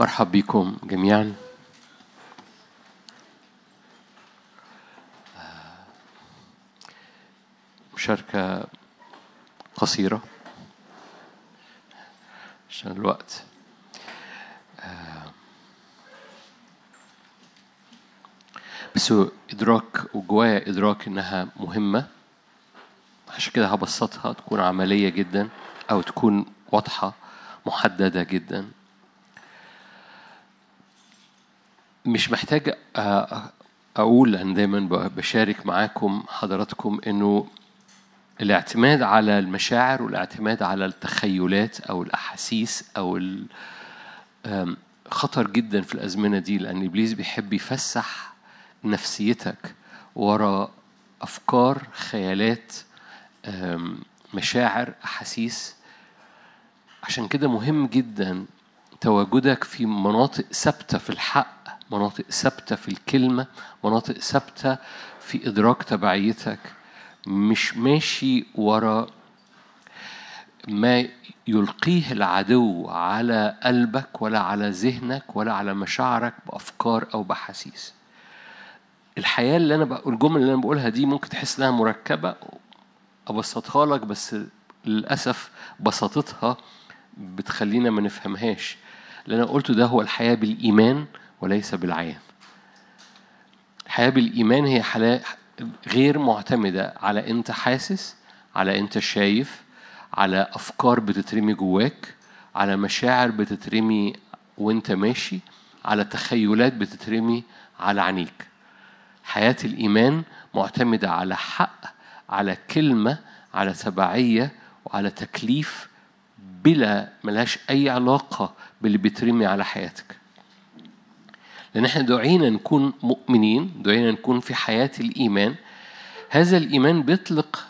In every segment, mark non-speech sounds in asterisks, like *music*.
مرحب بكم جميعا. مشاركة قصيرة. عشان الوقت. بس إدراك وجوايا إدراك إنها مهمة. عشان كده هبسطها تكون عملية جدا أو تكون واضحة محددة جدا. مش محتاج أقول أنا دايما بشارك معاكم حضراتكم إنه الاعتماد على المشاعر والاعتماد على التخيلات أو الأحاسيس أو خطر جدا في الأزمنة دي لأن إبليس بيحب يفسح نفسيتك ورا أفكار خيالات مشاعر أحاسيس. عشان كده مهم جدا تواجدك في مناطق ثابتة في الحق مناطق ثابتة في الكلمة مناطق ثابتة في إدراك تبعيتك. مش ماشي ورا ما يلقيه العدو على قلبك ولا على ذهنك ولا على مشاعرك بأفكار أو بحاسيس. الحياة اللي أنا بقول الجمل اللي أنا بقولها دي ممكن تحس إنها مركبة أبسطها لك بس للأسف بساطتها بتخلينا ما نفهمهاش. اللي أنا قلته ده هو الحياة بالإيمان وليس بالعيان الحياة بالإيمان هي حياة غير معتمدة على أنت حاسس على أنت شايف على أفكار بتترمي جواك على مشاعر بتترمي وأنت ماشي على تخيلات بتترمي على عينيك. حياة الإيمان معتمدة على حق على كلمة على تبعية وعلى تكليف بلا ملهاش أي علاقة باللي بيترمي على حياتك. لأن إحنا دعينا نكون مؤمنين دعينا نكون في حياة الإيمان. هذا الإيمان بيطلق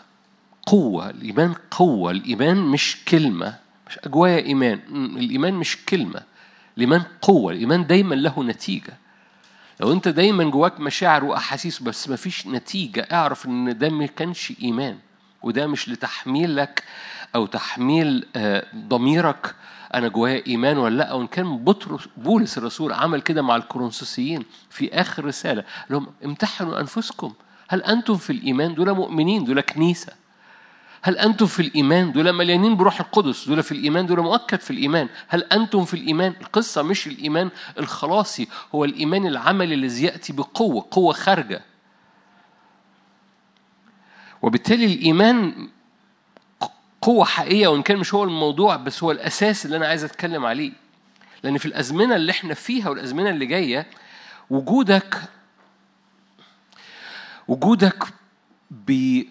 قوة الإيمان قوة الإيمان مش كلمة مش أجوايا إيمان الإيمان مش كلمة الإيمان قوة الإيمان دايما له نتيجة. لو أنت دايما جواك مشاعر وأحاسيس بس ما فيش نتيجة اعرف إن ده ما كانش إيمان وده مش لتحميلك أو تحميل ضميرك. أنا جوايا إيمان ولا لأ؟ وإن كان بطرس بولس الرسول عمل كده مع الكورنثوسيين في آخر رسالة لهم امتحنوا أنفسكم. هل أنتم في الإيمان؟ دول مؤمنين دول كنيسة. هل أنتم في الإيمان؟ دول مليانين بروح القدس. دول في الإيمان دول مؤكد في الإيمان. هل أنتم في الإيمان؟ القصة مش الإيمان الخلاصي هو الإيمان العملي الذي يأتي بقوة قوة خارجة. وبالتالي الإيمان قوة حقيقية وإن كان مش هو الموضوع بس هو الأساس اللي أنا عايز أتكلم عليه. لأن في الأزمنة اللي إحنا فيها والأزمنة اللي جاية وجودك وجودك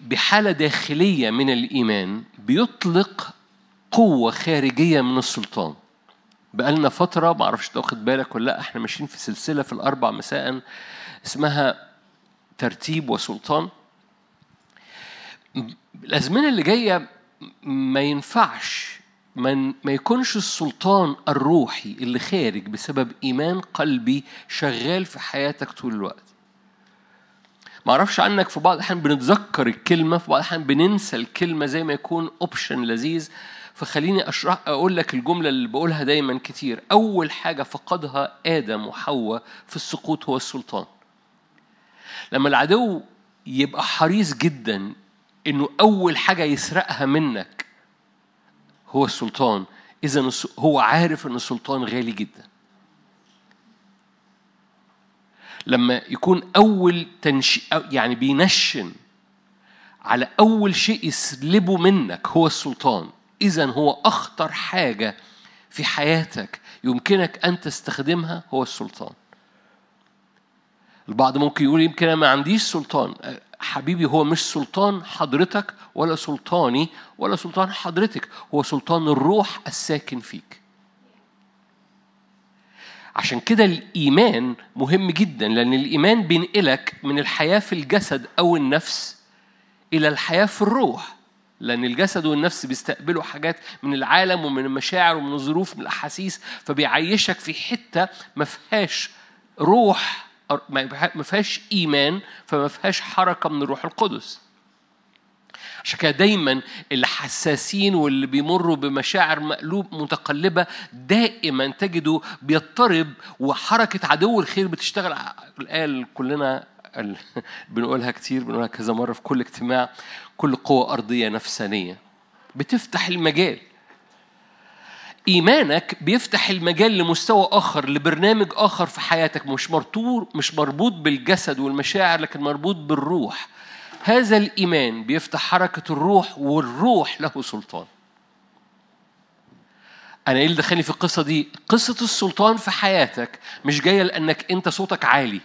بحالة داخلية من الإيمان بيطلق قوة خارجية من السلطان. بقالنا فترة ما أعرفش تاخد بالك ولا لأ إحنا ماشيين في سلسلة في الأربع مساء اسمها ترتيب وسلطان. الأزمنة اللي جاية ما ينفعش من ما يكونش السلطان الروحي اللي خارج بسبب إيمان قلبي شغال في حياتك طول الوقت. ما أعرفش عنك في بعض الأحيان بنتذكر الكلمة في بعض الأحيان بننسى الكلمة زي ما يكون اوبشن لذيذ. فخليني أشرح أقول لك الجملة اللي بقولها دايما كتير. أول حاجة فقدها آدم وحواء في السقوط هو السلطان. لما العدو يبقى حريص جدا إنه أول حاجة يسرقها منك هو السلطان. إذا هو عارف إن السلطان غالي جدا. لما يكون أول تنشي يعني بينشن على أول شيء يسلبه منك هو السلطان. إذا هو أخطر حاجة في حياتك يمكنك أن تستخدمها هو السلطان. البعض ممكن يقول يمكن أنا ما عنديش سلطان. حبيبي هو مش سلطان حضرتك ولا سلطاني ولا سلطان حضرتك هو سلطان الروح الساكن فيك. عشان كده الإيمان مهم جدا لأن الإيمان بينقلك من الحياة في الجسد أو النفس إلى الحياة في الروح لأن الجسد والنفس بيستقبلوا حاجات من العالم ومن المشاعر ومن الظروف من الأحاسيس فبيعيشك في حتة ما فيهاش روح ما فيهاش إيمان فما فيهاش حركة من الروح القدس. عشان كده دايما الحساسين واللي بيمروا بمشاعر مقلوب متقلبة دائما تجدوا بيضطرب وحركة عدو الخير بتشتغل. اللي كلنا *laughs* بنقولها كتير بنقولها كذا مرة في كل اجتماع كل قوة أرضية نفسانية. بتفتح المجال. إيمانك بيفتح المجال لمستوى آخر لبرنامج آخر في حياتك مش مربوط مش مربوط بالجسد والمشاعر لكن مربوط بالروح. هذا الإيمان بيفتح حركة الروح والروح له سلطان. أنا إيه اللي دخلني في القصة دي؟ قصة السلطان في حياتك مش جاية لأنك أنت صوتك عالي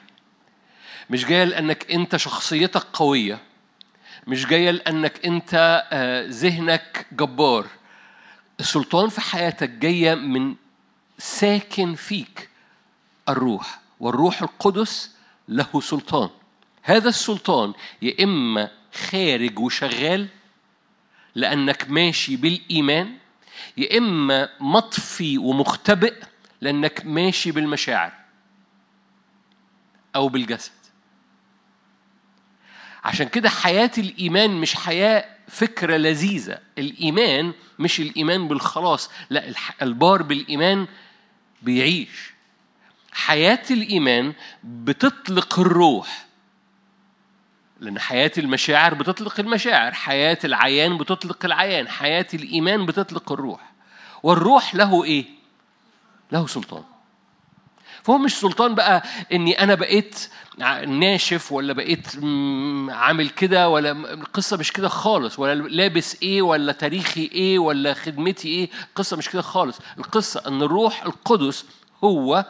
مش جاية لأنك أنت شخصيتك قوية مش جاية لأنك أنت آه، ذهنك جبار. السلطان في حياتك جاية من ساكن فيك الروح والروح القدس له سلطان. هذا السلطان يا إما خارج وشغال لأنك ماشي بالإيمان يا إما مطفي ومختبئ لأنك ماشي بالمشاعر أو بالجسد. عشان كده حياة الإيمان مش حياة فكرة لذيذة. الإيمان مش الإيمان بالخلاص لا البار بالإيمان بيعيش. حياة الإيمان بتطلق الروح لأن حياة المشاعر بتطلق المشاعر حياة العيان بتطلق العيان حياة الإيمان بتطلق الروح. والروح له إيه؟ له سلطان. فهو مش سلطان بقى إني أنا بقيت ناشف ولا بقيت عامل كده ولا القصة مش كده خالص ولا لابس إيه ولا تاريخي إيه ولا خدمتي إيه القصة مش كده خالص. القصة إن الروح القدس هو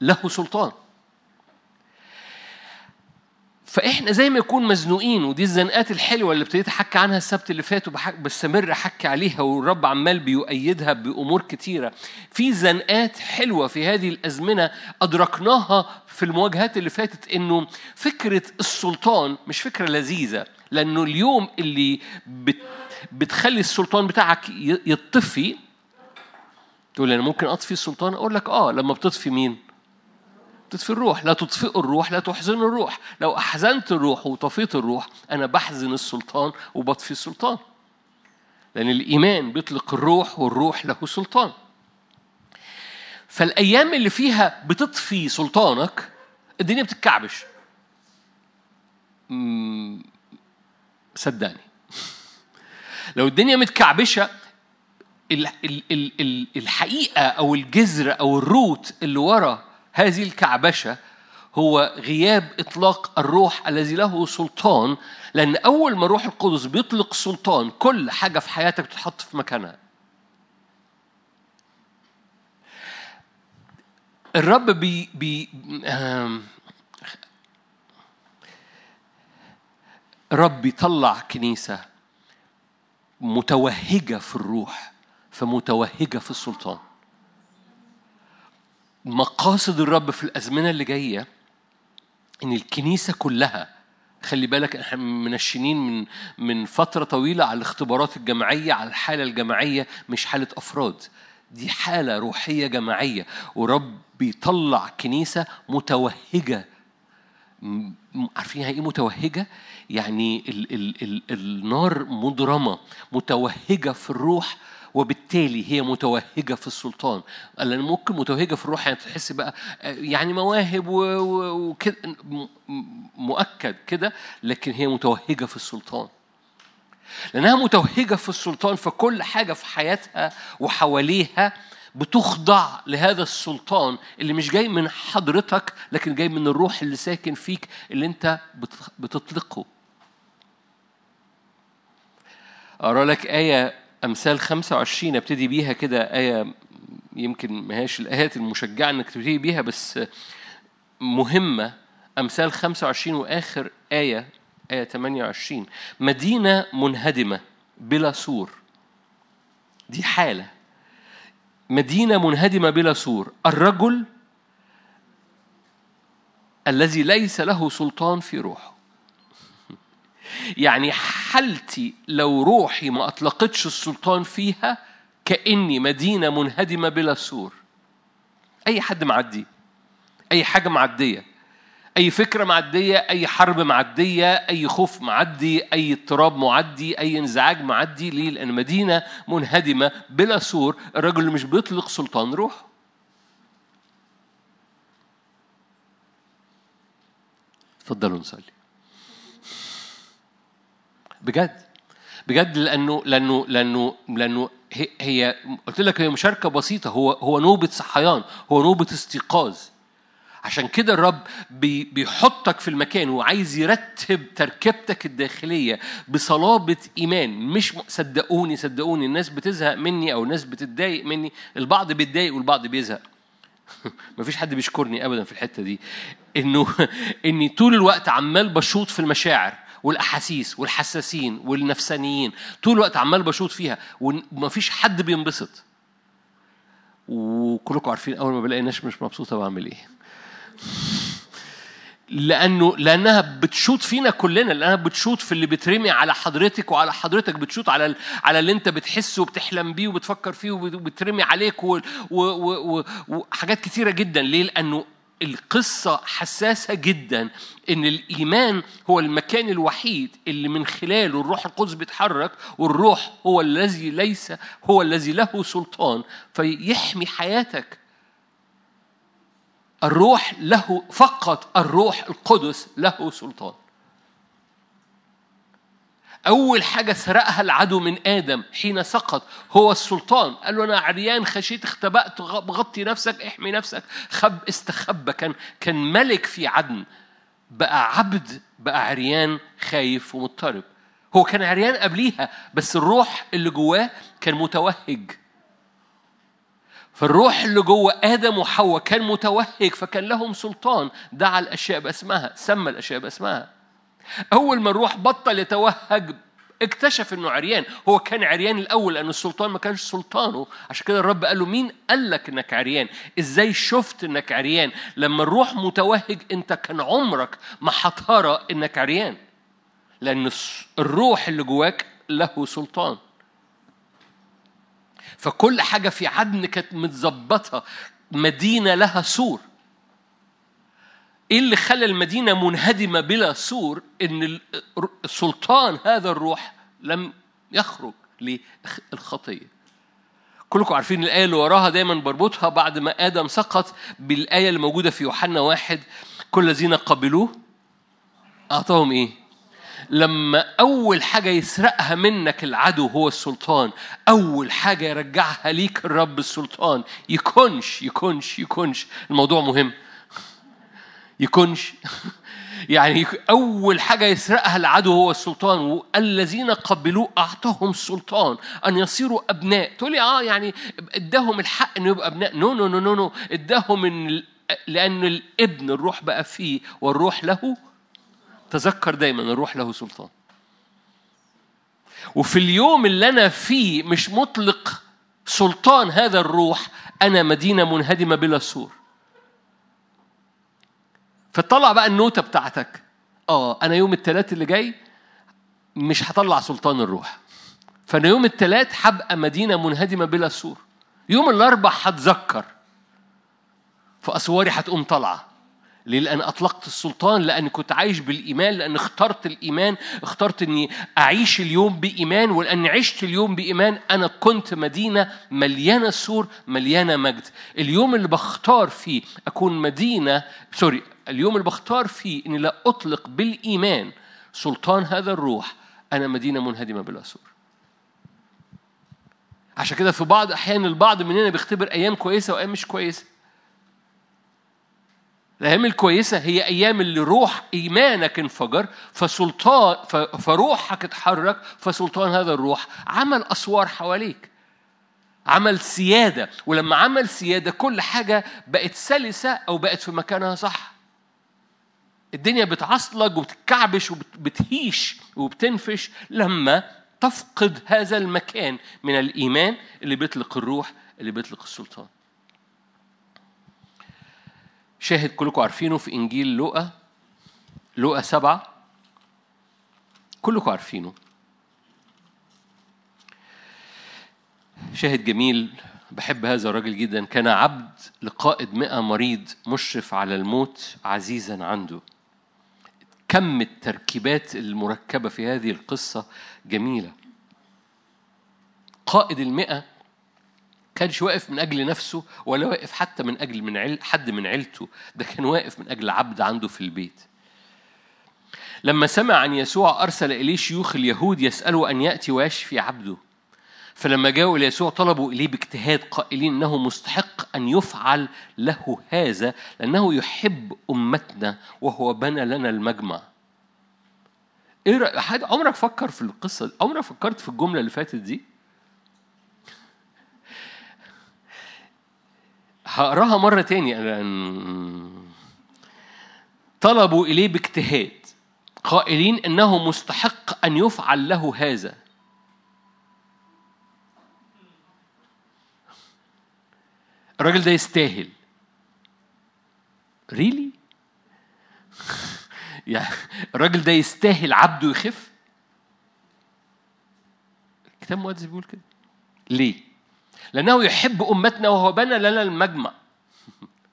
له سلطان. فإحنا زي ما يكون مزنوقين ودي الزنقات الحلوة اللي ابتديت أحكي عنها السبت اللي فات وبستمر أحكي عليها والرب عمال بيؤيدها بأمور كتيرة. في زنقات حلوة في هذه الأزمنة أدركناها في المواجهات اللي فاتت إنه فكرة السلطان مش فكرة لذيذة لأنه اليوم اللي بت بتخلي السلطان بتاعك يطفي تقول أنا ممكن أطفي السلطان؟ أقول لك آه لما بتطفي مين؟ تطفي الروح لا تطفئوا الروح لا تحزنوا الروح. لو أحزنت الروح وطفيت الروح أنا بحزن السلطان وبطفي السلطان. لأن الإيمان بيطلق الروح والروح له سلطان. فالأيام اللي فيها بتطفي سلطانك الدنيا بتتكعبش. صدقني. *laughs* لو الدنيا متكعبشة ال- ال- ال- ال- الحقيقة أو الجذر أو الروت اللي ورا هذه الكعبشة هو غياب إطلاق الروح الذي له سلطان لأن أول ما الروح القدس بيطلق سلطان كل حاجة في حياتك بتتحط في مكانها. الرب بي بي الرب بيطلع كنيسة متوهجة في الروح فمتوهجة في السلطان. مقاصد الرب في الأزمنة اللي جاية إن الكنيسة كلها خلي بالك إحنا منشنين من من فترة طويلة على الاختبارات الجماعية على الحالة الجماعية مش حالة أفراد. دي حالة روحية جماعية. ورب بيطلع كنيسة متوهجة. م- عارفين يعني إيه متوهجة؟ يعني ال ال ال النار مضرمة متوهجة في الروح وبالتالي هي متوهجة في السلطان. لأن ممكن متوهجة في الروح يعني تحس بقى يعني مواهب وكده مؤكد كده لكن هي متوهجة في السلطان. لأنها متوهجة في السلطان فكل حاجة في حياتها وحواليها بتخضع لهذا السلطان اللي مش جاي من حضرتك لكن جاي من الروح اللي ساكن فيك اللي انت بت- بتطلقه. أقرأ لك آية أمثال 25 أبتدي بيها كده آية يمكن ما هياش الآيات المشجعة إنك تبتدي بيها بس مهمة. أمثال 25 وآخر آية آية 28 مدينة منهدمة بلا سور. دي حالة. مدينة منهدمة بلا سور. الرجل الذي ليس له سلطان في روحه. يعني حالتي لو روحي ما أطلقتش السلطان فيها كأني مدينة منهدمة بلا سور أي حد معدي أي حاجة معدية أي فكرة معدية أي حرب معدية أي خوف معدي أي اضطراب معدي أي انزعاج معدي ليه؟ لأن مدينة منهدمة بلا سور الرجل اللي مش بيطلق سلطان روح اتفضلوا نصلي بجد. بجد لأنه لأنه لأنه لأنه هي, قلت لك هي مشاركة بسيطة. هو هو نوبة صحيان هو نوبة استيقاظ. عشان كده الرب بي بيحطك في المكان وعايز يرتب تركيبتك الداخلية بصلابة إيمان. مش صدقوني صدقوني الناس بتزهق مني أو الناس بتتضايق مني. البعض بيتضايق والبعض بيزهق. *laughs* مفيش حد بيشكرني أبدا في الحتة دي. إنه إني طول الوقت عمال بشوط في المشاعر. والأحاسيس والحساسين والنفسانيين. طول الوقت عمال بشوط فيها ومفيش حد بينبسط. وكلكم عارفين أول ما بلاقي ناس مش مبسوطة بعمل إيه. لأنه لأنها بتشوط فينا كلنا لأنها بتشوط في اللي بترمي على حضرتك وعلى حضرتك بتشوط على على اللي أنت بتحسه وبتحلم بيه وبتفكر فيه وبترمي عليك وحاجات كتيرة جدا. ليه؟ لأنه القصة حساسة جدا إن الإيمان هو المكان الوحيد اللي من خلاله الروح القدس بيتحرك والروح هو الذي ليس هو الذي له سلطان. فيحمي حياتك. الروح له فقط الروح القدس له سلطان. أول حاجة سرقها العدو من آدم حين سقط هو السلطان. قال له أنا عريان خشيت اختبأت غطي نفسك احمي نفسك. خب استخبى كان كان ملك في عدن. بقى عبد بقى عريان خايف ومضطرب. هو كان عريان قبليها بس الروح اللي جواه كان متوهج. فالروح اللي جوه آدم وحواء كان متوهج فكان لهم سلطان. دعا الأشياء باسمها سمى الأشياء باسمها. أول ما الروح بطل يتوهج اكتشف إنه عريان. هو كان عريان الأول لأن السلطان ما كانش سلطانه. عشان كده الرب قال له مين قال لك إنك عريان؟ إزاي شفت إنك عريان؟ لما الروح متوهج أنت كان عمرك ما هترى إنك عريان. لأن الروح اللي جواك له سلطان. فكل حاجة في عدن كانت متظبطة مدينة لها سور. إيه اللي خلى المدينة منهدمة بلا سور؟ إن سلطان هذا الروح لم يخرج للخطيه كلكم عارفين الآية اللي وراها دايما بربطها بعد ما آدم سقط بالآية اللي موجودة في يوحنا واحد كل الذين قبلوه أعطاهم إيه؟ لما أول حاجة يسرقها منك العدو هو السلطان أول حاجة يرجعها ليك الرب السلطان. يكونش يكونش يكونش. الموضوع مهم. يكونش. *laughs* يعني أول حاجة يسرقها العدو هو السلطان والذين قبلوه أعطاهم سلطان أن يصيروا أبناء. تقولي آه يعني إداهم الحق إنه يبقى أبناء. no no no no, no. إداهم إن لأن الإبن الروح بقى فيه والروح له تذكر دايما الروح له سلطان. وفي اليوم اللي أنا فيه مش مطلق سلطان هذا الروح أنا مدينة منهدمة بلا سور. فطلع بقى النوتة بتاعتك. آه أنا يوم الثلاث اللي جاي مش هطلع سلطان الروح. فأنا يوم الثلاث هبقى مدينة منهدمة بلا سور. يوم الأربع هتذكر. فأسواري هتقوم طالعة. ليه؟ لأن أطلقت السلطان لأن كنت عايش بالإيمان لأن اخترت الإيمان اخترت أني أعيش اليوم بإيمان ولأني عشت اليوم بإيمان أنا كنت مدينة مليانة سور مليانة مجد. اليوم اللي بختار فيه أكون مدينة سوري اليوم اللي بختار فيه أني لا أطلق بالإيمان سلطان هذا الروح أنا مدينة منهدمة بلا سور عشان كده في بعض أحيان البعض مننا بيختبر أيام كويسة وأيام مش كويسة. الأيام الكويسة هي أيام اللي روح إيمانك انفجر فسلطان فروحك اتحرك فسلطان هذا الروح. عمل أسوار حواليك. عمل سيادة. ولما عمل سيادة كل حاجة بقت سلسة أو بقت في مكانها صح. الدنيا بتعصلج وبتكعبش وبتهيش وبتنفش لما تفقد هذا المكان من الإيمان اللي بيطلق الروح اللي بيطلق السلطان. شاهد كلكم عارفينه في إنجيل لوقا لوقا سبعة؟ كلكم عارفينه. شاهد جميل بحب هذا الراجل جدا كان عبد لقائد مئة مريض مشرف على الموت عزيزا عنده. كم التركيبات المركبة في هذه القصة جميلة. قائد المئة كانش واقف من أجل نفسه ولا واقف حتى من أجل من عل حد من عيلته. ده كان واقف من أجل عبد عنده في البيت. لما سمع عن يسوع أرسل إليه شيوخ اليهود يسألوا أن يأتي ويشفي عبده. فلما جاءوا إلى يسوع طلبوا إليه باجتهاد قائلين إنه مستحق أن يفعل له هذا لأنه يحب أمتنا وهو بنى لنا المجمع إيه حد عمرك فكر في القصة دي؟ عمرك فكرت في الجملة اللي فاتت دي؟ هقراها مرة تاني لأن طلبوا إليه باجتهاد قائلين إنه مستحق أن يفعل له هذا الراجل ده يستاهل. ريلي *laughs* يعني الراجل ده يستاهل عبده يخف؟ الكتاب المقدس بيقول كده. ليه؟ لأنه يحب أمتنا وهو بنى لنا المجمع.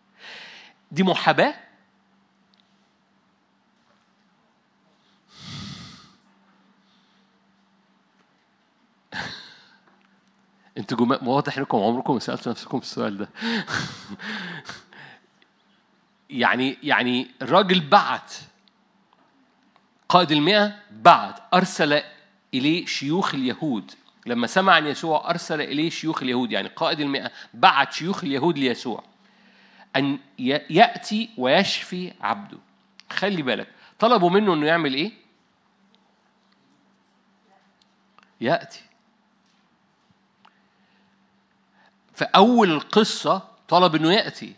*laughs* دي محاباة؟ أنتوا جماعة واضح انكم عمركم ما سألتوا نفسكم السؤال ده. يعني يعني الراجل بعت قائد المئة بعت أرسل إليه شيوخ اليهود. لما سمع عن يسوع أرسل إليه شيوخ اليهود. يعني قائد المئة بعت شيوخ اليهود ليسوع. أن يأتي ويشفي عبده. خلي بالك طلبوا منه أنه يعمل إيه؟ يأتي. في أول القصة طلب إنه يأتي.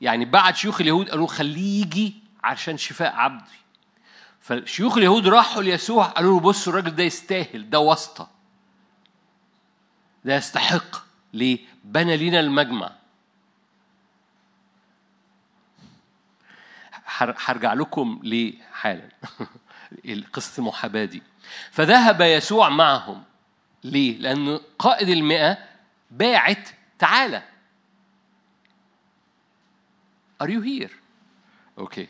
يعني بعد شيوخ اليهود قالوا خليه يجي عشان شفاء عبدي. فشيوخ اليهود راحوا ليسوع قالوا له بص الراجل ده يستاهل ده واسطة. ده يستحق. ليه؟ بنى لنا المجمع. هرجع لكم ليه حالا *laughs* قصة المحاباة دي. فذهب يسوع معهم. ليه؟ لأن قائد المئة باعت تعالى Are you here? أوكي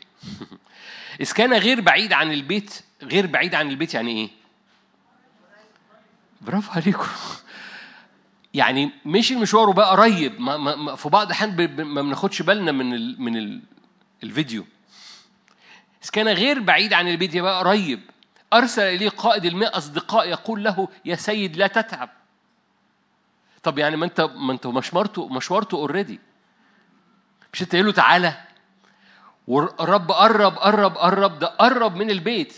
إذا كان غير بعيد عن البيت؟ غير بعيد عن البيت يعني إيه؟ برافو عليكم. يعني مش المشوار وبقى قريب. ما ما في بعض الأحيان ما بناخدش بالنا من ال من ال الفيديو. إذا كان غير بعيد عن البيت؟ يبقى قريب. أرسل إليه قائد الماء أصدقاء يقول له يا سيد لا تتعب. طب يعني ما انت ما انت مشوارته مشوارته اوريدي مش انت له تعالى؟ والرب قرب قرب قرب ده قرب من البيت.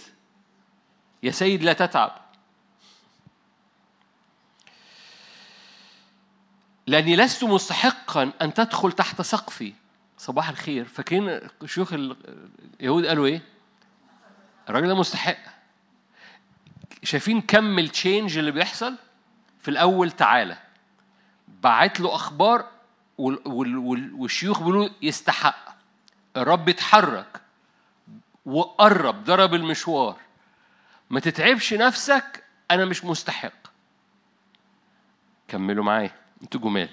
يا سيد لا تتعب. لأني لست مستحقا أن تدخل تحت سقفي. صباح الخير. فاكرين شيوخ اليهود قالوا إيه؟ الراجل ده مستحق. شايفين كم التشينج اللي بيحصل؟ في الأول تعالى. بعت له أخبار والشيوخ بيقولوا يستحق. الرب اتحرك وقرب ضرب المشوار. ما تتعبش نفسك أنا مش مستحق. كملوا معايا أنتوا جمال.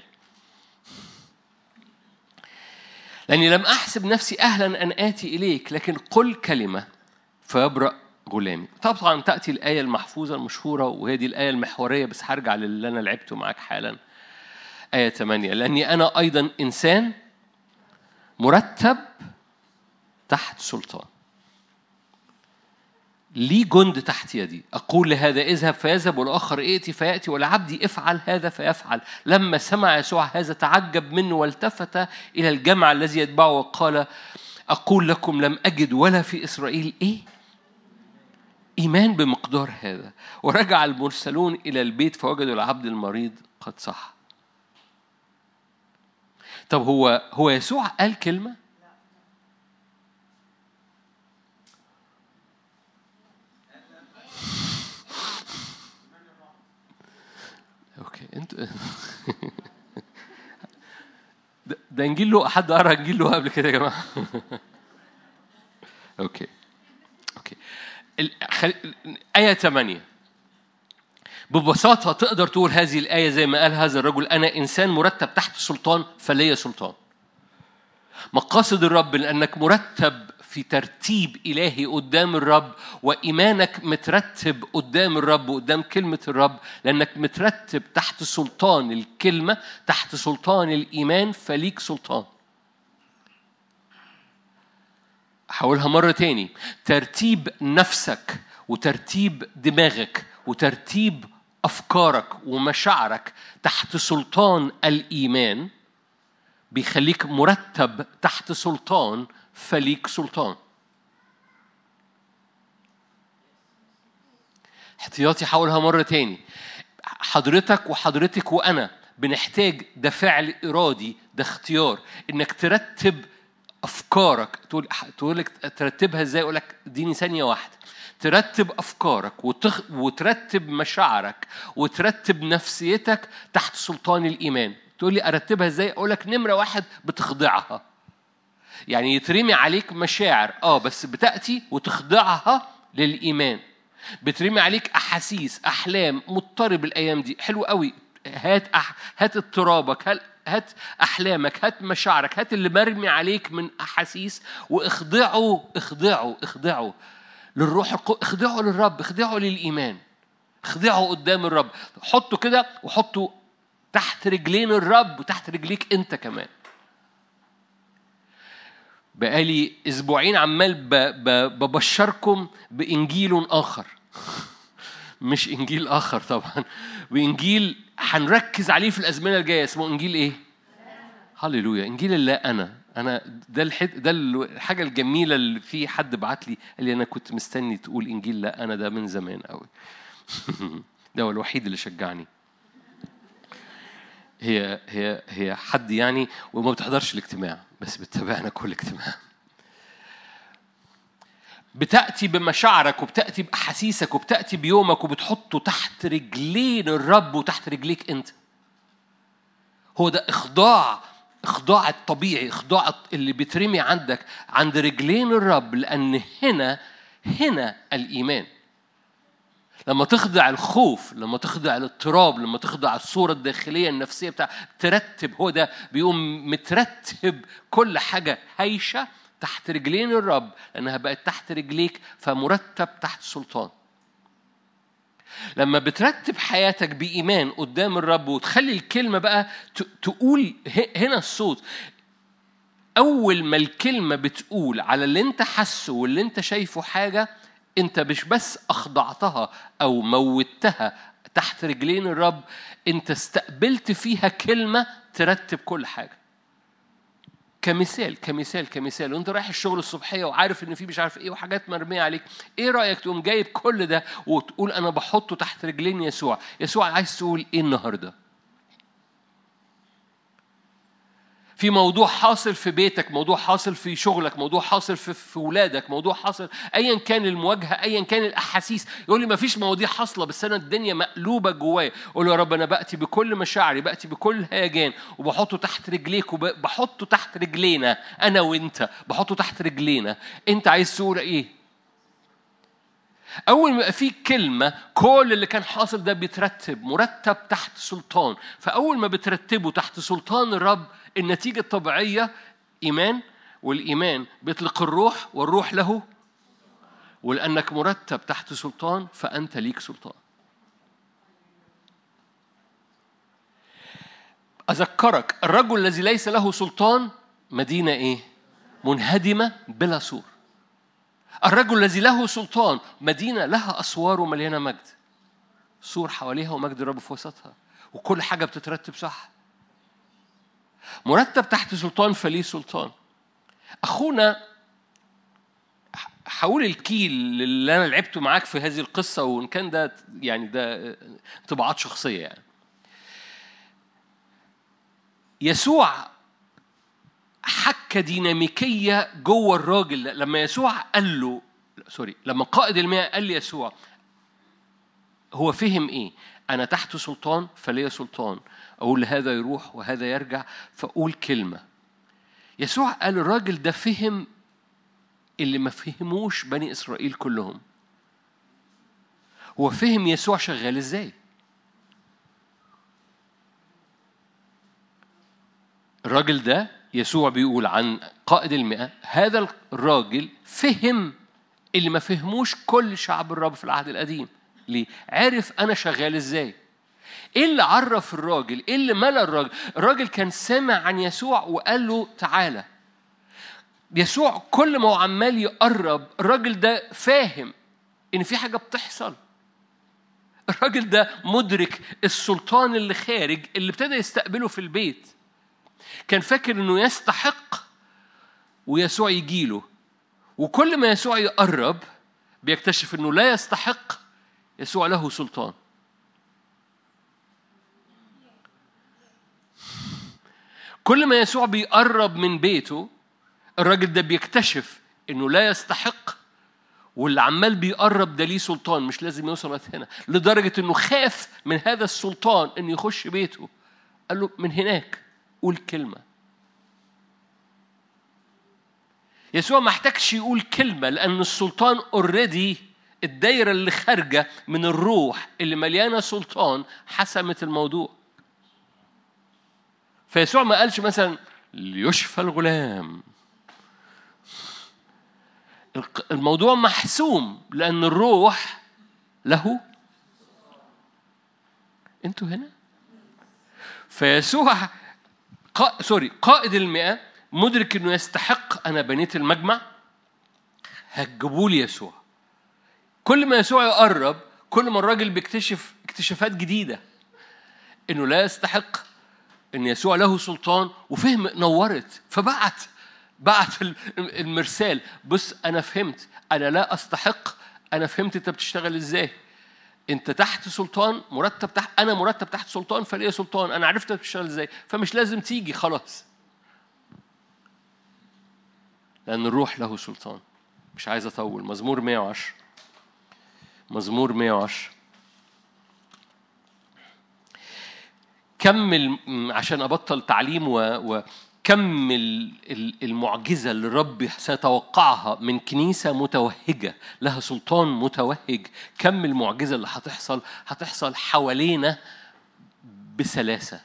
لأني لم أحسب نفسي أهلا أن آتي إليك لكن قل كلمة فيبرأ غلامي. طبعا تأتي الآية المحفوظة المشهورة وهي دي الآية المحورية بس هرجع للي أنا لعبته معاك حالا. آية 8 لأني أنا أيضا إنسان مرتب تحت سلطان. لي جند تحت يدي؟ أقول لهذا اذهب فيذهب والآخر ائتي فيأتي ولعبدي افعل هذا فيفعل. لما سمع يسوع هذا تعجب منه والتفت إلى الجمع الذي يتبعه وقال أقول لكم لم أجد ولا في إسرائيل إيه؟ إيمان بمقدار هذا. ورجع المرسلون إلى البيت فوجدوا العبد المريض قد صح طب هو هو يسوع قال كلمة؟ okay انت *laughs* ده انجيل له حد قرأ انجيل له قبل كده يا جماعة؟ *laughs* okay okay. آية 8 ببساطة تقدر تقول هذه الآية زي ما قال هذا الرجل أنا إنسان مرتب تحت سلطان فليا سلطان. مقاصد الرب لأنك مرتب في ترتيب إلهي قدام الرب وإيمانك مترتب قدام الرب وقدام كلمة الرب لأنك مترتب تحت سلطان الكلمة تحت سلطان الإيمان فليك سلطان. هقولها مرة تاني ترتيب نفسك وترتيب دماغك وترتيب أفكارك ومشاعرك تحت سلطان الإيمان بيخليك مرتب تحت سلطان فليك سلطان. احتياطي هقولها مرة تاني. حضرتك وحضرتك وأنا بنحتاج ده فعل إرادي ده اختيار. إنك ترتب أفكارك تقول تقول لك ترتبها إزاي؟ أقول لك اديني ثانية واحدة. ترتب أفكارك وتخ... وترتب مشاعرك وترتب نفسيتك تحت سلطان الإيمان. تقول لي أرتبها إزاي؟ أقول لك نمرة واحد بتخضعها. يعني يترمي عليك مشاعر آه بس بتأتي وتخضعها للإيمان. بترمي عليك أحاسيس أحلام مضطرب الأيام دي. حلو قوي. هات أح... هات اضطرابك هات هات أحلامك هات مشاعرك هات اللي مرمي عليك من أحاسيس واخضعه اخضعه اخضعه. للروح القدس اخضعه للرب اخضعه للإيمان اخضعه قدام الرب. حطه كده وحطه تحت رجلين الرب وتحت رجليك أنت كمان. بقالي أسبوعين عمال ببشركم بإنجيل آخر. *laughs* مش إنجيل آخر طبعا. بانجيل هنركز عليه في الأزمنة الجاية اسمه إنجيل إيه؟ هللويا. إنجيل الله أنا. أنا ده الحد ده الحاجة الجميلة اللي في حد بعت لي قال لي أنا كنت مستني تقول إنجيل لا أنا ده من زمان قوي *laughs* ده هو الوحيد اللي شجعني. هي هي هي حد يعني وما بتحضرش الاجتماع بس بتتابعنا كل اجتماع. بتأتي بمشاعرك وبتأتي بأحاسيسك وبتأتي بيومك وبتحطه تحت رجلين الرب وتحت رجليك أنت. هو ده إخضاع إخضاع الطبيعي إخضاع اللي بيترمي عندك عند رجلين الرب لأن هنا هنا الإيمان. لما تخضع الخوف لما تخضع الاضطراب لما تخضع الصورة الداخلية النفسية بتاع ترتب هو ده بيقوم مترتب كل حاجة هايشة تحت رجلين الرب لأنها بقت تحت رجليك فمرتب تحت سلطان. لما بترتب حياتك بإيمان قدام الرب وتخلي الكلمة بقى تقول هنا الصوت أول ما الكلمة بتقول على اللي أنت حاسه واللي أنت شايفه حاجة أنت مش بس أخضعتها أو موتها تحت رجلين الرب أنت استقبلت فيها كلمة ترتب كل حاجة. كمثال كمثال كمثال. وانت رايح الشغل الصبحية وعارف إن في مش عارف إيه وحاجات مرمية عليك إيه رأيك تقوم جايب كل ده وتقول أنا بحطه تحت رجلين يسوع؟ يسوع عايز تقول إيه النهارده؟ في موضوع حاصل في بيتك موضوع حاصل في شغلك موضوع حاصل في, في ولادك موضوع حاصل ايا كان المواجهة ايا كان الأحاسيس. يقول لي ما فيش مواضيع حاصلة بس أنا الدنيا مقلوبة جوايا. أقول له يا رب أنا بأتي بكل مشاعري بأتي بكل هيجان وبحطه تحت رجليك وبحطه تحت رجلينا أنا وأنت. بحطه تحت رجلينا. أنت عايز تقول إيه؟ أول ما في كلمة كل اللي كان حاصل ده بيترتب مرتب تحت سلطان. فأول ما بترتبه تحت سلطان الرب النتيجة الطبيعية إيمان والإيمان بيطلق الروح والروح له. ولأنك مرتب تحت سلطان فأنت ليك سلطان. أذكرك الرجل الذي ليس له سلطان مدينة إيه؟ منهدمة بلا سور. الرجل الذي له سلطان مدينة لها أسوار ومليانة مجد. سور حواليها ومجد الرب في وسطها. وكل حاجة بتترتب صح. مرتب تحت سلطان فليه سلطان. أخونا حول الكيل اللي أنا لعبته معاك في هذه القصة وإن كان ده يعني ده انطباعات شخصية يعني. يسوع حكة ديناميكية جوه الراجل. لما يسوع قال له سوري لما قائد المياه قال لي يسوع هو فهم إيه؟ أنا تحت سلطان فليا سلطان. أقول هذا يروح وهذا يرجع فأقول كلمة. يسوع قال الراجل ده فهم اللي ما فهموش بني إسرائيل كلهم. هو فهم يسوع شغال إزاي؟ الراجل ده يسوع بيقول عن قائد المئة هذا الراجل فهم اللي ما فهموش كل شعب الرب في العهد القديم. ليه؟ عرف أنا شغال إزاي. إيه اللي عرف الراجل؟ إيه اللي ملأ الراجل؟ الراجل كان سمع عن يسوع وقال له تعالى. يسوع كل ما هو عمال يقرب الراجل ده فاهم إن في حاجة بتحصل. الراجل ده مدرك السلطان اللي خارج اللي ابتدى يستقبله في البيت. كان فاكر إنه يستحق ويسوع يجيله وكل ما يسوع يقرب بيكتشف إنه لا يستحق يسوع له سلطان. كل ما يسوع بيقرب من بيته الراجل ده بيكتشف إنه لا يستحق واللي عمال بيقرب ده ليه سلطان مش لازم يوصل هنا. لدرجة إنه خاف من هذا السلطان إنه يخش بيته. قال له من هناك. قول كلمة. يسوع ما احتاجش يقول كلمة لأن السلطان اوريدي الدايرة اللي خارجة من الروح اللي مليانة سلطان حسمت الموضوع. فيسوع ما قالش مثلا ليشفى الغلام. الموضوع محسوم لأن الروح له. أنتوا هنا؟ فيسوع قا... سوري قائد المئة مدرك إنه يستحق أنا بنيت المجمع؟ هتجيبوا لي يسوع كل ما يسوع يقرب كل ما الراجل بيكتشف اكتشافات جديدة. إنه لا يستحق إن يسوع له سلطان وفهم نورت فبعت بعت المرسال. بص أنا فهمت. أنا لا أستحق. أنا فهمت أنت بتشتغل إزاي. انت تحت سلطان مرتب تحت أنا مرتب تحت سلطان فليه سلطان أنا عرفت بتشتغل إزاي فمش لازم تيجي خلاص. لأن الروح له سلطان. مش عايز أطول. مزمور 110 مزمور 110 كمل عشان أبطل تعليم و, و كم المعجزة اللي الرب سيتوقعها من كنيسة متوهجة لها سلطان متوهج كم المعجزة اللي هتحصل هتحصل حوالينا بسلاسة.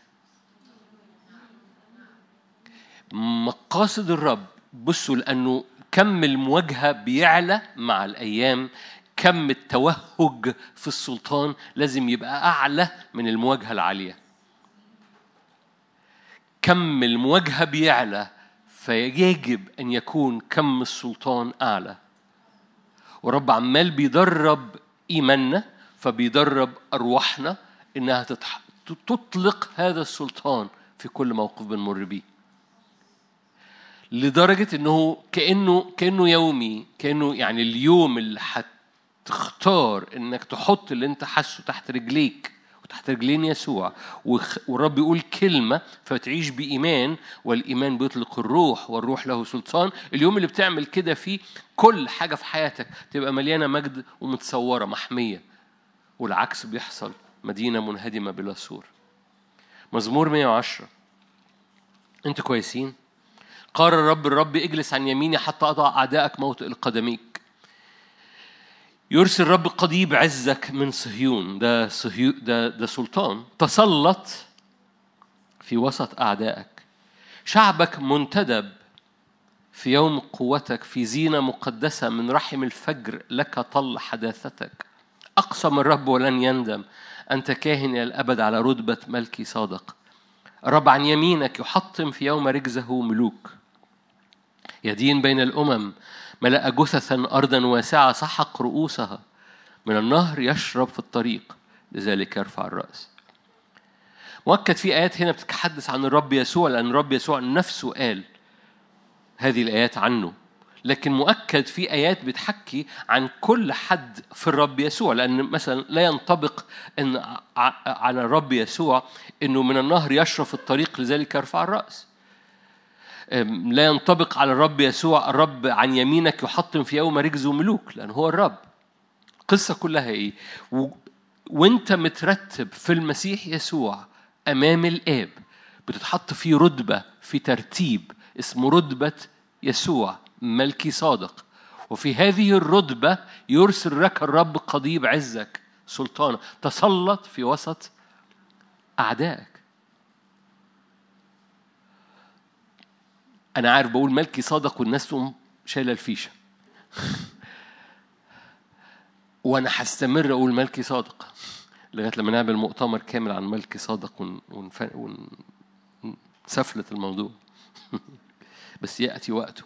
مقاصد الرب بصوا لأنه كم المواجهة بيعلى مع الأيام كم التوهج في السلطان لازم يبقى أعلى من المواجهة العالية. كم المواجهة بيعلى فيجب أن يكون كم السلطان أعلى ورب عمال بيدرب إيماننا فبيدرب أرواحنا إنها. تطلق هذا السلطان في كل موقف بنمر بيه لدرجة إنه كأنه كأنه يومي كأنه يعني اليوم اللي هتختار إنك تحط اللي أنت حاسه تحت رجليك وتحت رجلين يسوع. والرب يقول كلمة فتعيش بإيمان والإيمان بيطلق الروح والروح له سلطان. اليوم اللي بتعمل كده فيه كل حاجة في حياتك تبقى مليانة مجد ومتصورة محمية. والعكس بيحصل مدينة منهدمة بلا سور. مزمور 110 أنتوا كويسين؟ قال الرب الرب اجلس عن يميني حتى أضع أعدائك موطئ القدميك. يرسل رب قضيب عزك من صهيون. ده صهيو ده ده سلطان. تسلط في وسط أعدائك. شعبك منتدب في يوم قوتك في زينة مقدسة من رحم الفجر لك طل حداثتك. أقسم الرب ولن يندم. أنت كاهن إلى الأبد على رتبة ملكي صادق. الرب عن يمينك يحطم في يوم رجزه ملوك. يدين بين الأمم. ملأ جثثا أرضا واسعة سحق رؤوسها. من النهر يشرب في الطريق لذلك يرفع الرأس. مؤكد في آيات هنا بتتحدث عن الرب يسوع لأن الرب يسوع نفسه قال هذه الآيات عنه. لكن مؤكد في آيات بتحكي عن كل حد في الرب يسوع لأن مثلا لا ينطبق إن على الرب يسوع إنه من النهر يشرب في الطريق لذلك يرفع الرأس. لا ينطبق على الرب يسوع. الرب عن يمينك يحطم في يوم رجز ملوك لأن هو الرب. القصة كلها إيه؟ و... وأنت مترتب في المسيح يسوع أمام الآب. بتتحط في رتبة في ترتيب اسمه رتبة يسوع ملكي صادق. وفي هذه الرتبة يرسل لك الرب قضيب عزك سلطانه. تسلط في وسط أعدائك. أنا عارف بقول ملكي صادق والناس تقوم شايلة الفيشة. *laughs* وأنا هستمر أقول ملكي صادق لغاية لما نعمل مؤتمر كامل عن ملكي صادق ون... ونف... ون... الموضوع. *laughs* بس يأتي وقته.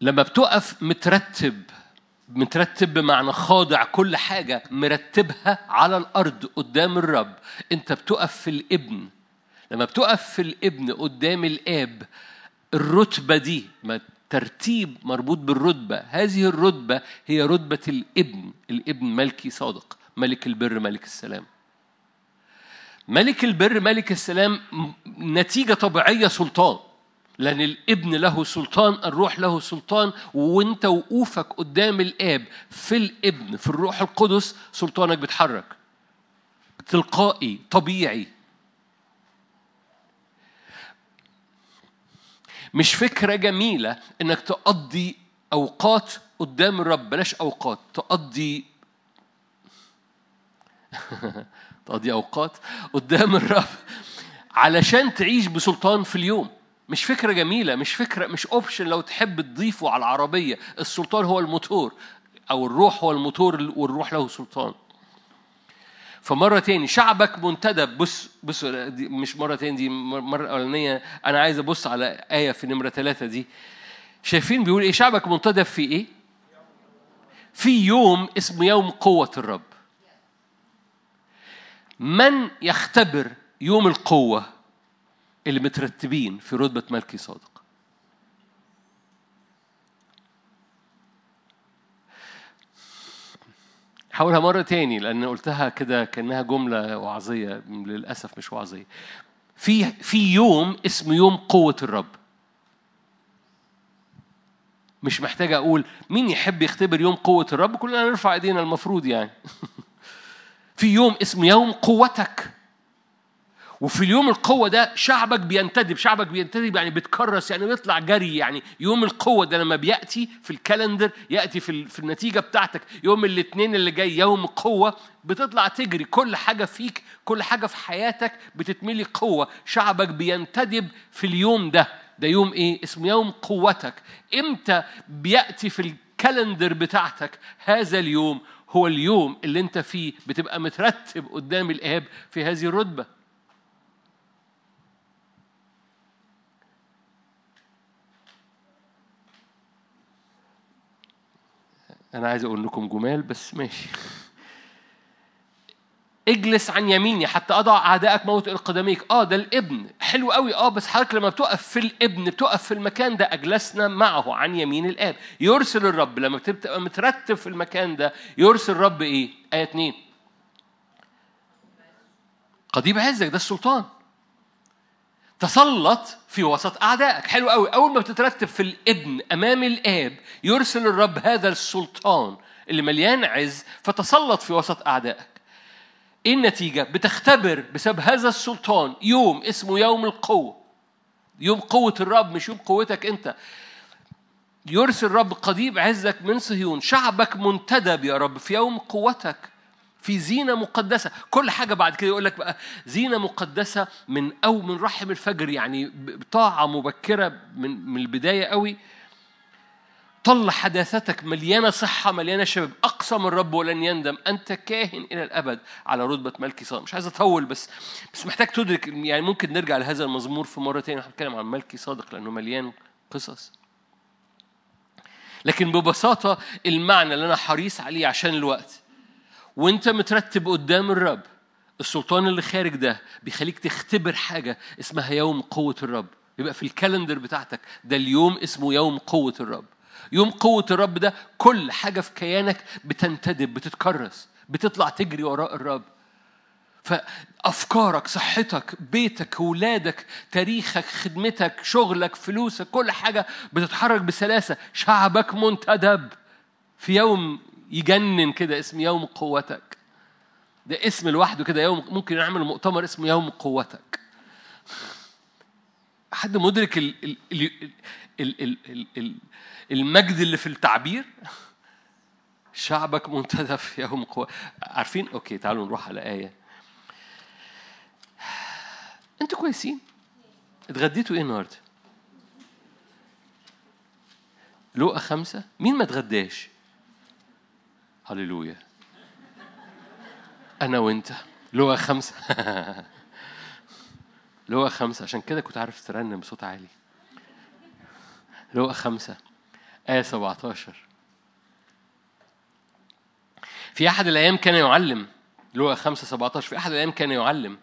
لما بتقف مترتب مترتب بمعنى خاضع كل حاجة مرتبها على الأرض قدام الرب. أنت بتقف في الإبن. لما بتقف في الابن قدام الآب الرتبة دي ما ترتيب مربوط بالرتبة هذه الرتبة هي رتبة الابن الابن ملكي صادق ملك البر ملك السلام. ملك البر ملك السلام نتيجة طبيعية سلطان لأن الابن له سلطان الروح له سلطان وأنت وقوفك قدام الآب في الابن في الروح القدس سلطانك بيتحرك. تلقائي طبيعي. مش فكرة جميلة إنك تقضي أوقات قدام الرب. بلاش أوقات تقضي *laughs* تقضي أوقات قدام الرب علشان تعيش بسلطان في اليوم. مش فكرة جميلة مش فكرة مش اوبشن لو تحب تضيفه على العربية. السلطان هو الموتور أو الروح هو الموتور والروح له سلطان. فمرة تاني شعبك منتدب. بص بص دي مش مرة تاني دي مرة أولانية. أنا عايز أبص على آية في نمرة ثلاثة دي. شايفين بيقول إيه؟ شعبك منتدب في إيه؟ في يوم اسمه يوم قوة الرب. من يختبر يوم القوة؟ اللي مترتبين في رتبة ملكي صادق. حاولها مرة تاني لأن قلتها كده كأنها جملة وعظية للأسف مش وعظية. في في يوم اسمه يوم قوة الرب. مش محتاج أقول مين يحب يختبر يوم قوة الرب كلنا نرفع إيدينا المفروض يعني. *laughs* في يوم اسمه يوم قوتك. وفي اليوم القوة ده شعبك بينتدب شعبك بينتدب يعني بتكرس يعني بيطلع جري يعني. يوم القوة ده لما بيأتي في الكالندر يأتي في, في النتيجة بتاعتك يوم الاثنين اللي جاي يوم قوة بتطلع تجري. كل حاجة فيك كل حاجة في حياتك بتتملي قوة. شعبك بينتدب في اليوم ده. ده يوم إيه؟ اسمه يوم قوتك. إمتى بيأتي في الكالندر بتاعتك هذا اليوم؟ هو اليوم اللي أنت فيه بتبقى مترتب قدام الاب في هذه الرتبة. أنا عايز أقول لكم جمال بس ماشي. اجلس عن يميني حتى أضع اعدائك موت القدميك. آه ده الابن. حلو قوي آه بس حضرتك لما بتقف في الابن بتقف في المكان ده أجلسنا معه عن يمين الاب يرسل الرب لما بتبقى مترتب في المكان ده يرسل الرب إيه؟ آية اتنين. قضيب عزك ده السلطان. تسلط في وسط أعدائك. حلو قوي. أول ما بتترتب في الابن أمام الآب يرسل الرب هذا السلطان اللي مليان عز فتسلط في وسط أعدائك. إيه النتيجة؟ بتختبر بسبب هذا السلطان يوم اسمه يوم القوة. يوم قوة الرب مش يوم قوتك أنت. يرسل الرب قضيب عزك من صهيون. شعبك منتدب يا رب في يوم قوتك. في زينة مقدسة. كل حاجة بعد كده يقول لك بقى زينة مقدسة من أو من رحم الفجر يعني طاعة مبكرة من من البداية قوي. طل حداثتك مليانة صحة مليانة شباب. أقسم الرب ولن يندم. أنت كاهن إلى الأبد على رتبة ملكي صادق مش عايز أطول بس بس محتاج تدرك يعني ممكن نرجع لهذا المزمور في مرة تانية. هنتكلم عن ملكي صادق لأنه مليان قصص. لكن ببساطة المعنى اللي أنا حريص عليه عشان الوقت وانت مترتب قدام الرب السلطان اللي خارج ده بيخليك تختبر حاجة اسمها يوم قوة الرب. يبقى في الكالندر بتاعتك ده اليوم اسمه يوم قوة الرب. يوم قوة الرب ده كل حاجة في كيانك بتنتدب بتتكرس بتطلع تجري وراء الرب. فأفكارك صحتك بيتك ولادك تاريخك خدمتك شغلك فلوسك كل حاجة بتتحرك بسلاسة. شعبك منتدب في يوم يجنن كده اسم يوم قوتك. ده اسم لوحده كده يوم ممكن نعمل مؤتمر اسمه يوم قوتك. حد مدرك ال ال ال ال ال ال ال المجد اللي في التعبير؟ شعبك منتدى في يوم قوة. عارفين؟ أوكي تعالوا نروح على آية. أنتوا كويسين؟ اتغديتوا إيه النهارده؟ لقى خمسة؟ مين ما اتغداش؟ هللويا. أنا وأنت. لقى خمسة. *laughs* لقى خمسة. عشان كده كنت عارف ترنم بصوت عالي. لقى خمسة. آية 17 في أحد الأيام كان يعلم. لقى 5 17 في أحد الأيام كان يعلم.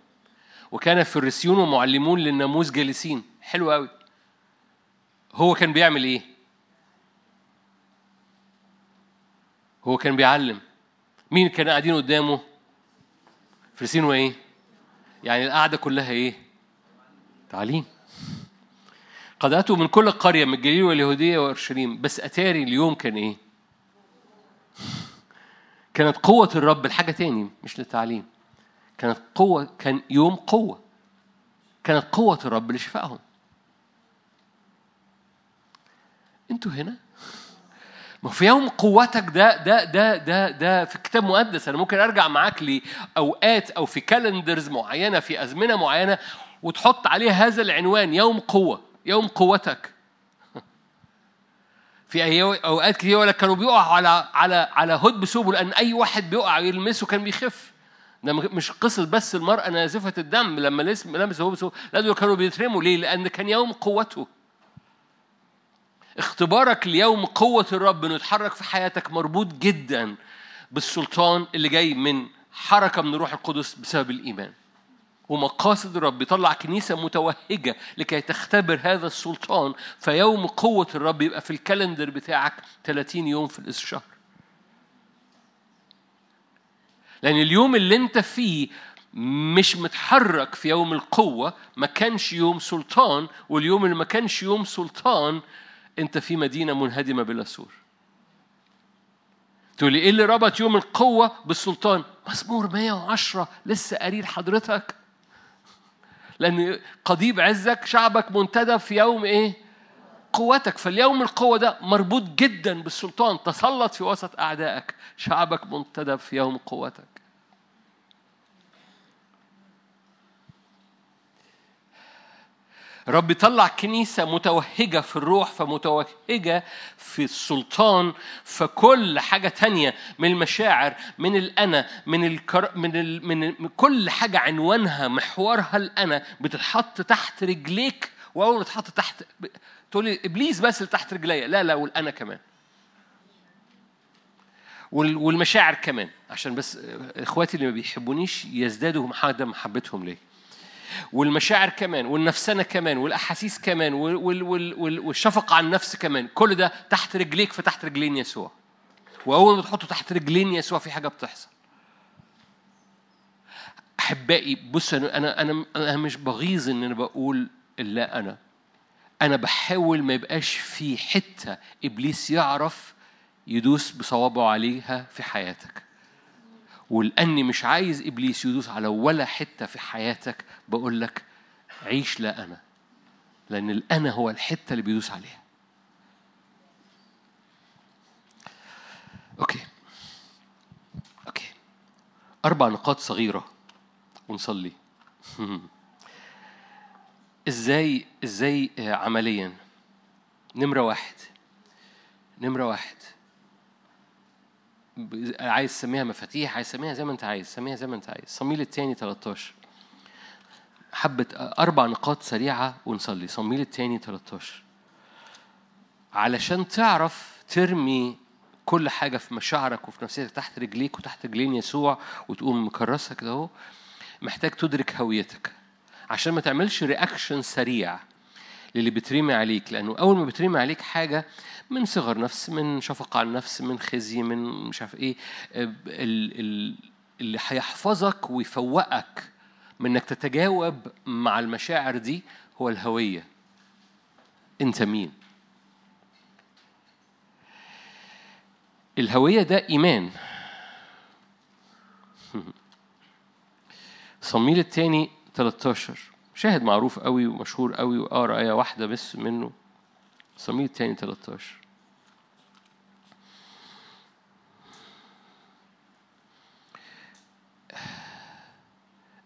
وكان فريسيون ومعلمون للناموس جالسين. حلو قوي هو كان بيعمل إيه؟ هو كان بيعلم مين كان قاعدين قدامه؟ فريسيين وإيه؟ يعني القعدة كلها إيه؟ تعليم قد أتوا من كل قرية من الجليل واليهودية وأورشليم بس أتاري اليوم كان إيه؟ كانت قوة الرب الحاجة تاني مش للتعليم كانت قوة كان يوم قوة كانت قوة الرب لشفائهم أنتوا هنا ما في يوم قوتك ده ده ده ده ده في كتاب مقدس. أنا ممكن أرجع معاك لأوقات أو في كالندرز معينة في أزمنة معينة وتحط عليها هذا العنوان يوم قوة يوم قوتك. *laughs* في أوقات كتير ولا كانوا بيقعوا على على على هد بسوبه لأن أي واحد بيقع يلمسه كان بيخف. ده مش قصة بس المرأة نازفة الدم لما لمس هو لا دول كانوا بيترموا ليه؟ لأن كان يوم قوته. اختبارك ليوم قوة الرب إنه يتحرك في حياتك مربوط جدا بالسلطان اللي جاي من حركة من الروح القدس بسبب الإيمان. ومقاصد الرب يطلع كنيسة متوهجة لكي تختبر هذا السلطان فيوم قوة الرب يبقى في ال calendar بتاعك 30 يوم في الشهر لأن اليوم اللي أنت فيه مش متحرك في يوم القوة ما كانش يوم سلطان واليوم اللي ما كانش يوم سلطان أنت في مدينة منهدمة بلا سور. تقول لي إيه اللي ربط يوم القوة بالسلطان؟ مزمور 110 لسه قاريه حضرتك؟ لأن قضيب عزك شعبك منتدب في يوم إيه؟ قوتك. فاليوم القوة ده مربوط جدا بالسلطان. تسلط في وسط أعدائك. شعبك منتدب في يوم قوتك. رب يطلع كنيسة متوهجة في الروح فمتوهجة في السلطان فكل حاجة تانية من المشاعر من الأنا من الكر من, ال... من كل حاجة عنوانها محورها الأنا بتتحط تحت رجليك وأول ما تتحط تحت تقول لي إبليس بس اللي تحت رجليا لا لا والأنا كمان. والمشاعر كمان عشان بس إخواتي اللي ما بيحبونيش يزدادوا محبتهم ليه والمشاعر كمان والنفسنة كمان والأحاسيس كمان والشفقة على النفس كمان كل ده تحت رجليك فتحت رجلين يسوع. وأول ما تحطه تحت رجلين يسوع في حاجة بتحصل. أحبائي بص أنا أنا أنا, مش بغيظ إن أنا بقول لا أنا. أنا بحاول ما يبقاش في حتة إبليس يعرف يدوس بصوابعه عليها في حياتك. ولأني مش عايز إبليس يدوس على ولا حتة في حياتك بقول لك عيش لا أنا لأن الأنا هو الحتة اللي بيدوس عليها. Okay. Okay. أربع نقاط صغيرة ونصلي. *laughs* إزاي إزاي عمليا؟ نمرة واحد. نمرة واحد. عايز تسميها مفاتيح عايز تسميها زي ما انت عايز سميها زي ما انت عايز. صميل التاني 13 حبة أربع نقاط سريعة ونصلي. صميل التاني 13 علشان تعرف ترمي كل حاجة في مشاعرك وفي نفسيتك تحت رجليك وتحت رجلين يسوع وتقوم مكرسها كده أهو محتاج تدرك هويتك. عشان ما تعملش رياكشن سريع. للي بترمي عليك لأنه أول ما بترمي عليك حاجة من صغر نفس من شفقة على النفس من خزي من مش عارف إيه اللي هيحفظك ويفوقك من إنك تتجاوب مع المشاعر دي هو الهوية. أنت مين؟ الهوية ده إيمان. *laughs* صميل التاني 13 شاهد معروف قوي ومشهور قوي وأقرأ آية واحدة بس منه. صميل التاني 13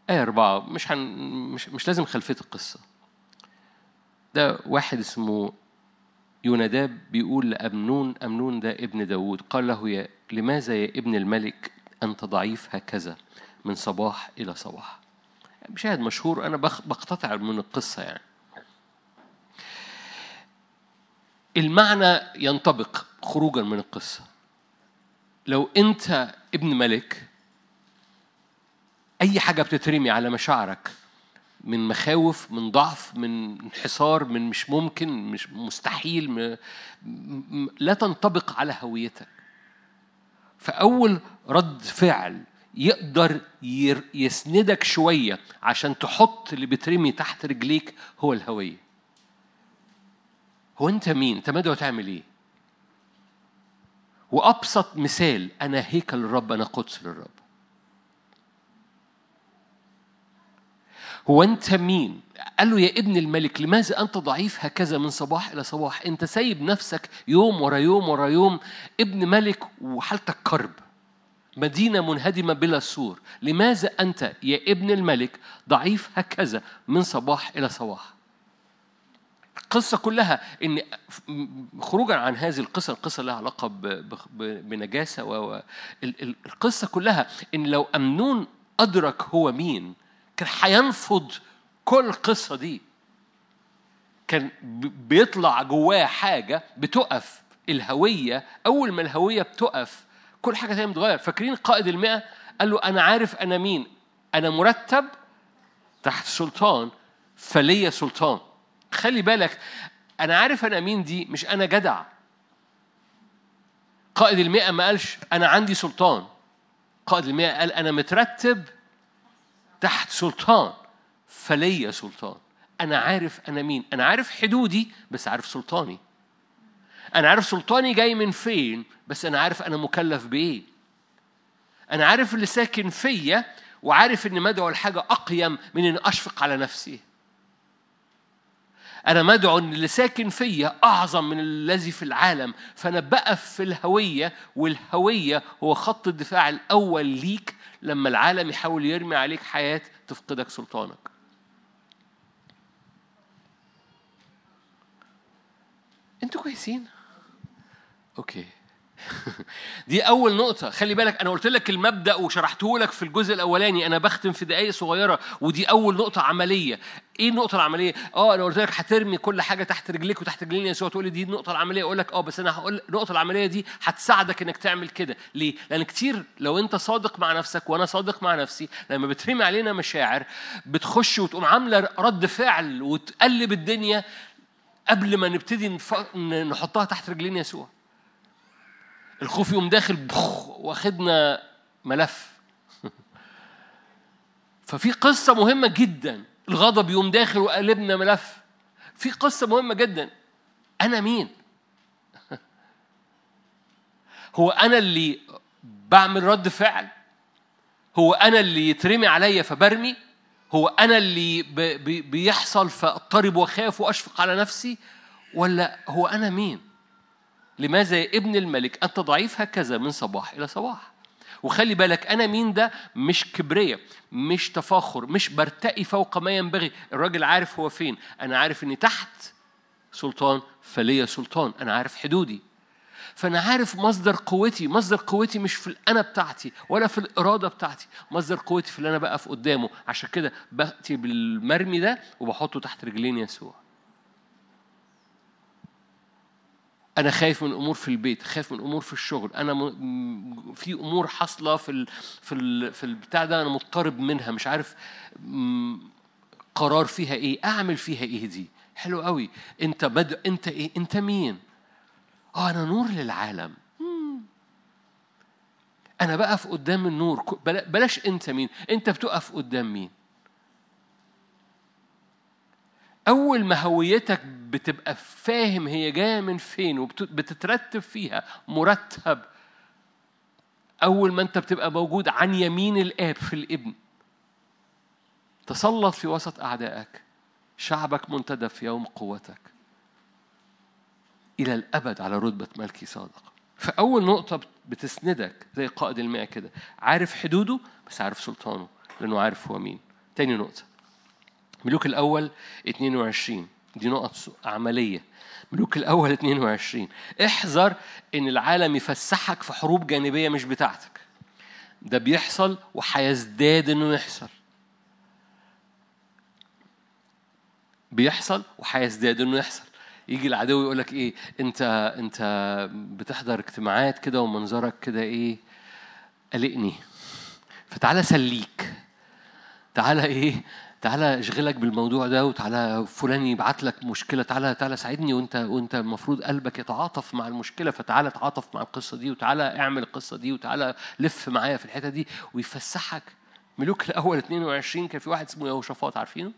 آية أربعة مش هن مش مش لازم خلفية القصة. ده واحد اسمه يوناداب بيقول لأمنون أمنون ده ابن داود قال له يا لماذا يا ابن الملك أنت ضعيف هكذا من صباح إلى صباح؟ مشاهد مشهور أنا بقتطع من القصة يعني. المعنى ينطبق خروجا من القصة. لو أنت ابن ملك أي حاجة بتترمي على مشاعرك من مخاوف من ضعف من انحسار من مش ممكن مش مستحيل م... لا تنطبق على هويتك. فأول رد فعل يقدر يسندك شوية عشان تحط اللي بترمي تحت رجليك هو الهوية هو أنت مين؟ أنت مدعو تعمل إيه؟ وأبسط مثال أنا هيكل الرب أنا قدس للرب هو أنت مين؟ قال له يا ابن الملك لماذا أنت ضعيف هكذا من صباح إلى صباح أنت سايب نفسك يوم ورا يوم ورا يوم ابن ملك وحالتك كرب مدينة منهدمة بلا سور. لماذا أنت يا ابن الملك ضعيف هكذا من صباح إلى صباح؟ القصة كلها إن خروجا عن هذه القصة القصة لها علاقة بنجاسة و القصة كلها إن لو أمنون أدرك هو مين كان هينفض كل القصة دي. كان بيطلع جواه حاجة بتقف الهوية أول ما الهوية بتقف كل حاجة تانية بتتغير فاكرين قائد المئة قال له أنا عارف أنا مين. أنا مرتب تحت سلطان فليا سلطان. خلي بالك أنا عارف أنا مين دي مش أنا جدع. قائد المئة ما قالش أنا عندي سلطان. قائد المئة قال أنا مترتب تحت سلطان فليا سلطان. أنا عارف أنا مين. أنا عارف حدودي بس عارف سلطاني. أنا عارف سلطاني جاي من فين؟ بس أنا عارف أنا مكلف بإيه. أنا عارف اللي ساكن فيا وعارف إن مدعو لحاجة أقيم من إن أشفق على نفسي. أنا مدعو إن اللي ساكن فيا أعظم من الذي في العالم. فأنا بقف في الهوية والهوية هو خط الدفاع الأول ليك لما العالم يحاول يرمي عليك حياة تفقدك سلطانك. أنتوا كويسين؟ أوكي. *laughs* دي أول نقطة. خلي بالك أنا قلت لك المبدأ وشرحته لك في الجزء الأولاني. أنا بختم في دقائق صغيرة ودي أول نقطة عملية. إيه النقطة العملية؟ آه أنا قلت لك هترمي كل حاجة تحت رجليك وتحت رجلين يسوع تقول لي دي النقطة العملية. أقول لك آه بس أنا هقول النقطة العملية دي هتساعدك إنك تعمل كده. ليه؟ لأن كتير لو أنت صادق مع نفسك وأنا صادق مع نفسي لما بترمي علينا مشاعر بتخش وتقوم عاملة رد فعل وتقلب الدنيا قبل ما نبتدي نحطها تحت رجلين يسوع. الخوف يقوم داخل واخدنا ملف. *laughs* ففي قصة مهمة جدا. الغضب يقوم داخل وقلبنا ملف. في قصة مهمة جدا. أنا مين؟ *laughs* هو أنا اللي بعمل رد فعل؟ هو أنا اللي يترمي عليا فبرمي؟ هو أنا اللي بيحصل فأضطرب وأخاف وأشفق على نفسي؟ ولا هو أنا مين؟ لماذا يا ابن الملك؟ أنت ضعيف هكذا من صباح إلى صباح. وخلي بالك أنا مين ده؟ مش كبرية مش تفاخر مش برتقي فوق ما ينبغي. الراجل عارف هو فين. أنا عارف إني تحت سلطان فليا سلطان. أنا عارف حدودي. فأنا عارف مصدر قوتي. مصدر قوتي مش في الأنا بتاعتي ولا في الإرادة بتاعتي. مصدر قوتي في اللي أنا بقف قدامه. عشان كده بأتي بالمرمي ده وبحطه تحت رجلين يسوع. أنا خايف من أمور في البيت خايف من أمور في الشغل. أنا م... في أمور حاصلة في ال... في ال... في البتاع ده أنا مضطرب منها مش عارف م... قرار فيها إيه أعمل فيها إيه دي؟ حلو قوي أنت بد... أنت إيه أنت مين؟ آه أنا نور للعالم. أنا بقف قدام النور. بلاش أنت مين. أنت بتقف قدام مين؟ أول ما هويتك بتبقى فاهم هي جاية من فين وبتترتب فيها مرتب أول ما أنت بتبقى موجود عن يمين الآب في الابن. تسلط في وسط أعدائك. شعبك منتدب في يوم قوتك. إلى الأبد على رتبة ملكي صادق. فأول نقطة بتسندك زي قائد الماء كده. عارف حدوده؟ بس عارف سلطانه لأنه عارف هو مين. تاني نقطة. ملوك الأول 22 دي نقط عملية. ملوك الأول 22 احذر إن العالم يفسحك في حروب جانبية مش بتاعتك. ده بيحصل وهيزداد إنه يحصل. بيحصل وهيزداد إنه يحصل. يجي العدو يقول لك إيه؟ أنت أنت بتحضر اجتماعات كده ومنظرك كده إيه؟ قلقني. فتعالى سليك تعالى إيه؟ تعالى اشغلك بالموضوع ده وتعالى فلان يبعت لك مشكلة تعالى تعالى ساعدني وانت وانت المفروض قلبك يتعاطف مع المشكلة فتعالى تعاطف مع القصة دي وتعالى اعمل القصة دي وتعالى لف معايا في الحتة دي ويفسحك. ملوك الأول 22 كان في واحد اسمه يهوشافاط عارفينه؟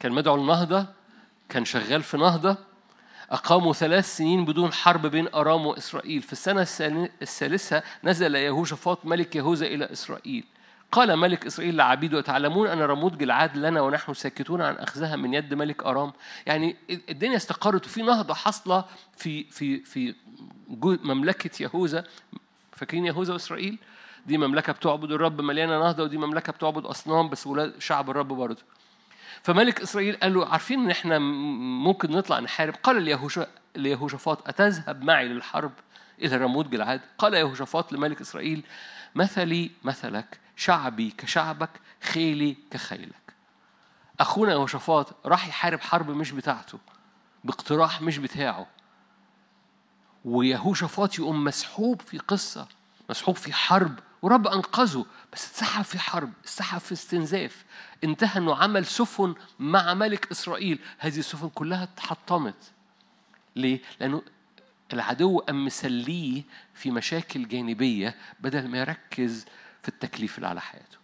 كان مدعو النهضة كان شغال في نهضة أقاموا ثلاث سنين بدون حرب بين أرام وإسرائيل. في السنة الثالثة نزل يهوشافاط ملك يهوذا إلى إسرائيل. قال ملك إسرائيل لعبيده أتعلمون أن رموت جلعاد لنا ونحن ساكتون عن أخذها من يد ملك أرام؟ يعني الدنيا استقرت وفي نهضة حاصلة في في في مملكة يهوذا. فاكرين يهوذا وإسرائيل؟ دي مملكة بتعبد الرب مليانة نهضة ودي مملكة بتعبد أصنام بس ولاد شعب الرب برضه. فملك إسرائيل قال له عارفين إن إحنا ممكن نطلع نحارب؟ قال ليهوشافاط أتذهب معي للحرب إلى رموت جلعاد؟ قال يهوشافاط لملك إسرائيل مثلي مثلك شعبي كشعبك خيلي كخيلك. أخونا يهوشافاط راح يحارب حرب مش بتاعته باقتراح مش بتاعه. ويهوشافاط يقوم مسحوب في قصة مسحوب في حرب ورب أنقذه. بس اتسحب في حرب اتسحب في استنزاف. انتهى أنه عمل سفن مع ملك إسرائيل. هذه السفن كلها اتحطمت. ليه؟ لأنه العدو أم مسليه في مشاكل جانبية بدل ما يركز في التكليف اللي على حياته.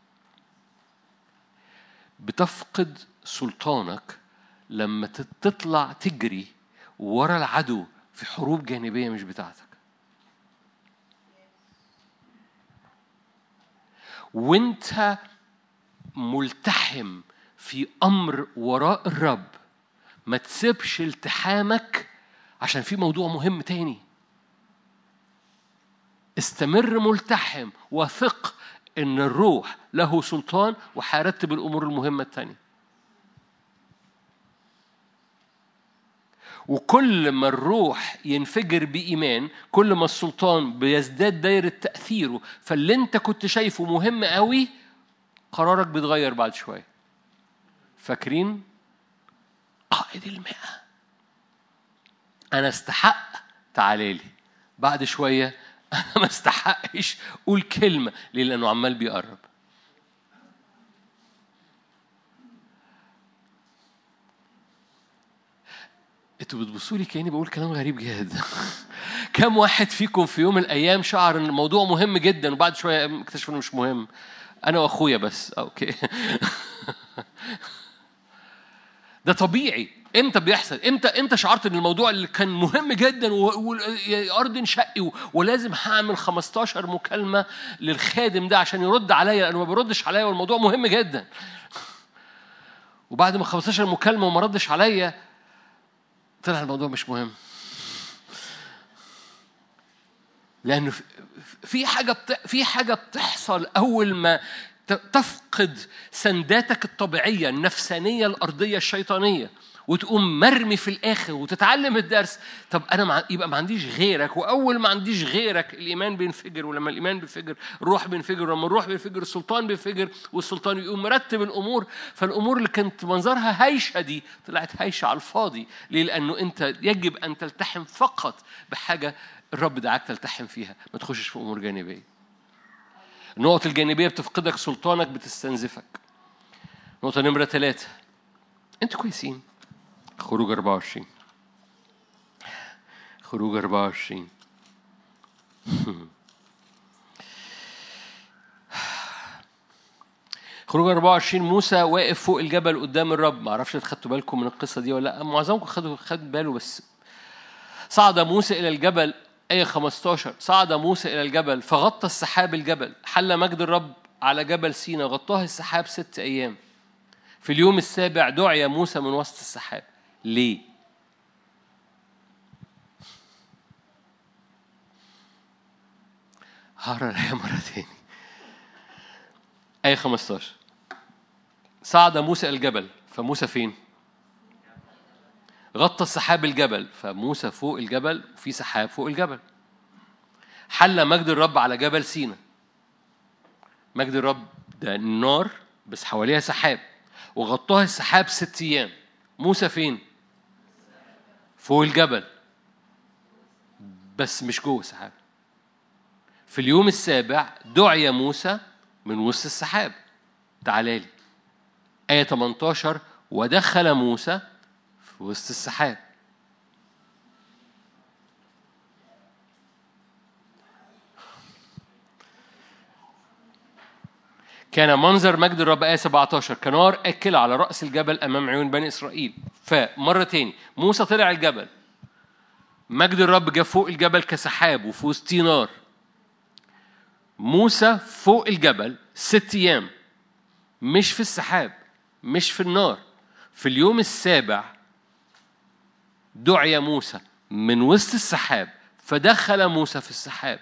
بتفقد سلطانك لما تطلع تجري ورا العدو في حروب جانبية مش بتاعتك. وانت ملتحم في أمر وراء الرب ما تسيبش التحامك عشان في موضوع مهم تاني. استمر ملتحم وثق إن الروح له سلطان وهيرتب الأمور المهمة التانية. وكل ما الروح ينفجر بإيمان كل ما السلطان بيزداد دايرة تأثيره فاللي أنت كنت شايفه مهم قوي قرارك بيتغير بعد شوية. فاكرين؟ قائد المئة. أنا استحق تعالى لي. بعد شوية أنا ما استحقش قول كلمة ليه؟ لأنه عمال بيقرب. أنتوا بتبصوا لي كأني بقول كلام غريب جدا. *laughs* كم واحد فيكم في يوم من الأيام شعر إن الموضوع مهم جدا وبعد شوية اكتشف إنه مش مهم؟ أنا وأخويا بس. أوكي. *laughs* ده طبيعي. إمتى بيحصل؟ إمتى إمتى شعرت إن الموضوع اللي كان مهم جدا والارض انشقي ولازم هعمل 15 مكالمة للخادم ده عشان يرد عليا لأنه ما بيردش عليا والموضوع مهم جدا. وبعد ما 15 مكالمة وما ردش عليا طلع الموضوع مش مهم. لأنه في حاجة في حاجة بتحصل أول ما تفقد سنداتك الطبيعية النفسانية الأرضية الشيطانية. وتقوم مرمي في الآخر وتتعلم الدرس. طب أنا مع... يبقى ما عنديش غيرك. وأول ما عنديش غيرك الإيمان بينفجر. ولما الإيمان بينفجر الروح بينفجر. ولما الروح بينفجر السلطان بينفجر. والسلطان يقوم مرتب الأمور. فالأمور اللي كانت منظرها هايشه دي طلعت هايشه على الفاضي. ليه؟ لأنه أنت يجب أن تلتحم فقط بحاجة الرب دعاك تلتحم فيها. ما تخشش في أمور جانبية. النقط الجانبية بتفقدك سلطانك بتستنزفك. نقطة نمرة ثلاثة أنتوا كويسين. خروج 24 خروج 24 خروج 24 موسى واقف فوق الجبل قدام الرب. ما أعرفش خدتوا بالكم من القصة دي ولا لأ. معظمكم خدوا خد باله بس. صعد موسى إلى الجبل آية 15 صعد موسى إلى الجبل فغطى السحاب الجبل. حل مجد الرب على جبل سينا غطاه السحاب ست أيام. في اليوم السابع دعي موسى من وسط السحاب. ليه؟ هقرا الآية *laughs* مرة تاني. آية 15 صعد موسى الجبل فموسى فين؟ غطى السحاب الجبل فموسى فوق الجبل وفي سحاب فوق الجبل. حل مجد الرب على جبل سينا مجد الرب ده النار بس حواليها سحاب وغطاها السحاب ست أيام. موسى فين؟ فوق الجبل. بس مش جوه السحاب. في اليوم السابع دعي موسى من وسط السحاب. تعالى لي. آية 18 ودخل موسى في وسط السحاب. كان منظر مجد الرب آية 17 كنار أكل على رأس الجبل أمام عيون بني إسرائيل. فمرة تاني موسى طلع الجبل. مجد الرب جه فوق الجبل كسحاب وفي وسطيه نار. موسى فوق الجبل ست أيام مش في السحاب مش في النار. في اليوم السابع دعي موسى من وسط السحاب فدخل موسى في السحاب.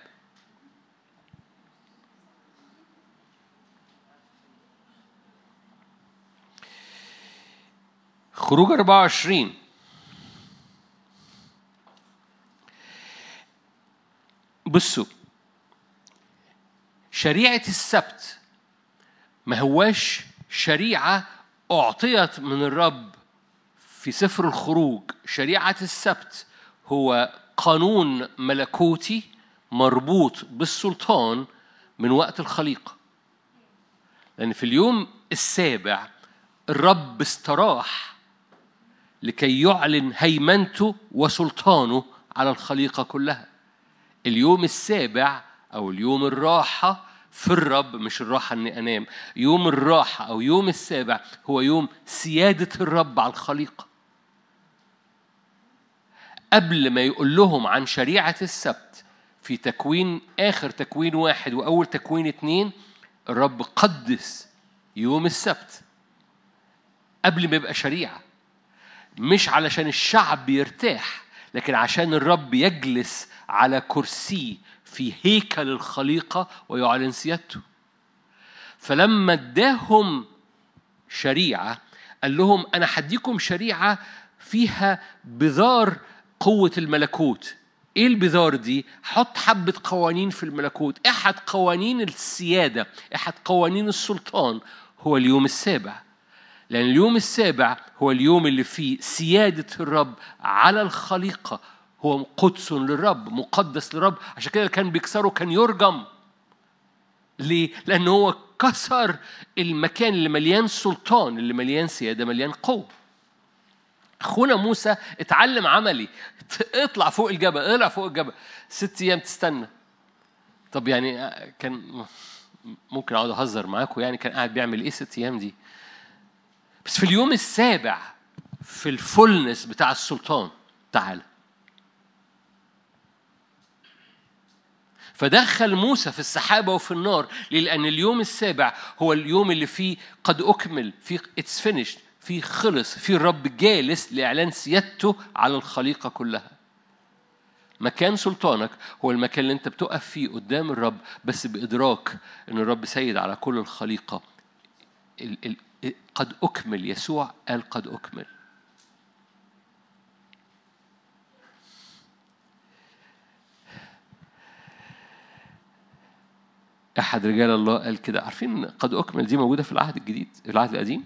خروج 24 بصوا شريعة السبت ما هواش شريعة أعطيت من الرب في سفر الخروج. شريعة السبت هو قانون ملكوتي مربوط بالسلطان من وقت الخليقة. لأن في اليوم السابع الرب استراح لكي يعلن هيمنته وسلطانه على الخليقة كلها. اليوم السابع أو اليوم الراحة في الرب مش الراحة إني أنام. يوم الراحة أو يوم السابع هو يوم سيادة الرب على الخليقة. قبل ما يقول لهم عن شريعة السبت في تكوين آخر تكوين واحد وأول تكوين اتنين الرب قدس يوم السبت. قبل ما يبقى شريعة. مش علشان الشعب يرتاح لكن عشان الرب يجلس على كرسي في هيكل الخليقة ويعلن سيادته فلما اداهم شريعة قال لهم أنا هديكم شريعة فيها بذار قوة الملكوت إيه البذار دي؟ حط حبة قوانين في الملكوت، أحد قوانين السيادة، أحد قوانين السلطان هو اليوم السابع. لأن اليوم السابع هو اليوم اللي فيه سيادة الرب على الخليقة. هو قدس للرب مقدس للرب. عشان كده كان بيكسره كان يرجم. ليه؟ لأن هو كسر المكان اللي مليان سلطان اللي مليان سيادة مليان قوة. أخونا موسى اتعلم عملي. اطلع فوق الجبل اطلع فوق الجبل. ست أيام تستنى. طب يعني كان ممكن أقعد أهزر معاكم يعني كان قاعد بيعمل إيه ست أيام دي؟ بس في اليوم السابع في ال fullness بتاع السلطان تعال. فدخل موسى في السحابة وفي النار لأن اليوم السابع هو اليوم اللي فيه قد أكمل فيه it's finished فيه خلص فيه الرب جالس لإعلان سيادته على الخليقة كلها. مكان سلطانك هو المكان اللي أنت بتقف فيه قدام الرب بس بإدراك إن الرب سيد على كل الخليقة ال ال قد أكمل يسوع قال قد أكمل. أحد رجال الله قال كده. عارفين قد أكمل دي موجودة في العهد الجديد العهد القديم؟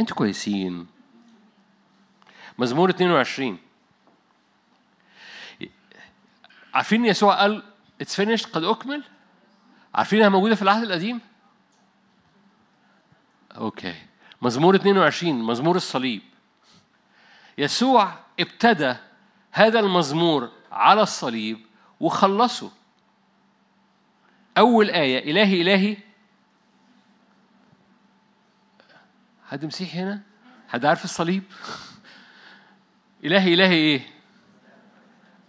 أنتوا كويسين. مزمور 22 عارفين يسوع قال it's finished قد أكمل. عارفين إنها موجودة في العهد القديم؟ okay. مزمور 22 مزمور الصليب. يسوع ابتدى هذا المزمور على الصليب وخلصه. أول آية. إلهي إلهي. حد مسيحي هنا؟ حد عارف الصليب؟ *laughs* إلهي إلهي إيه؟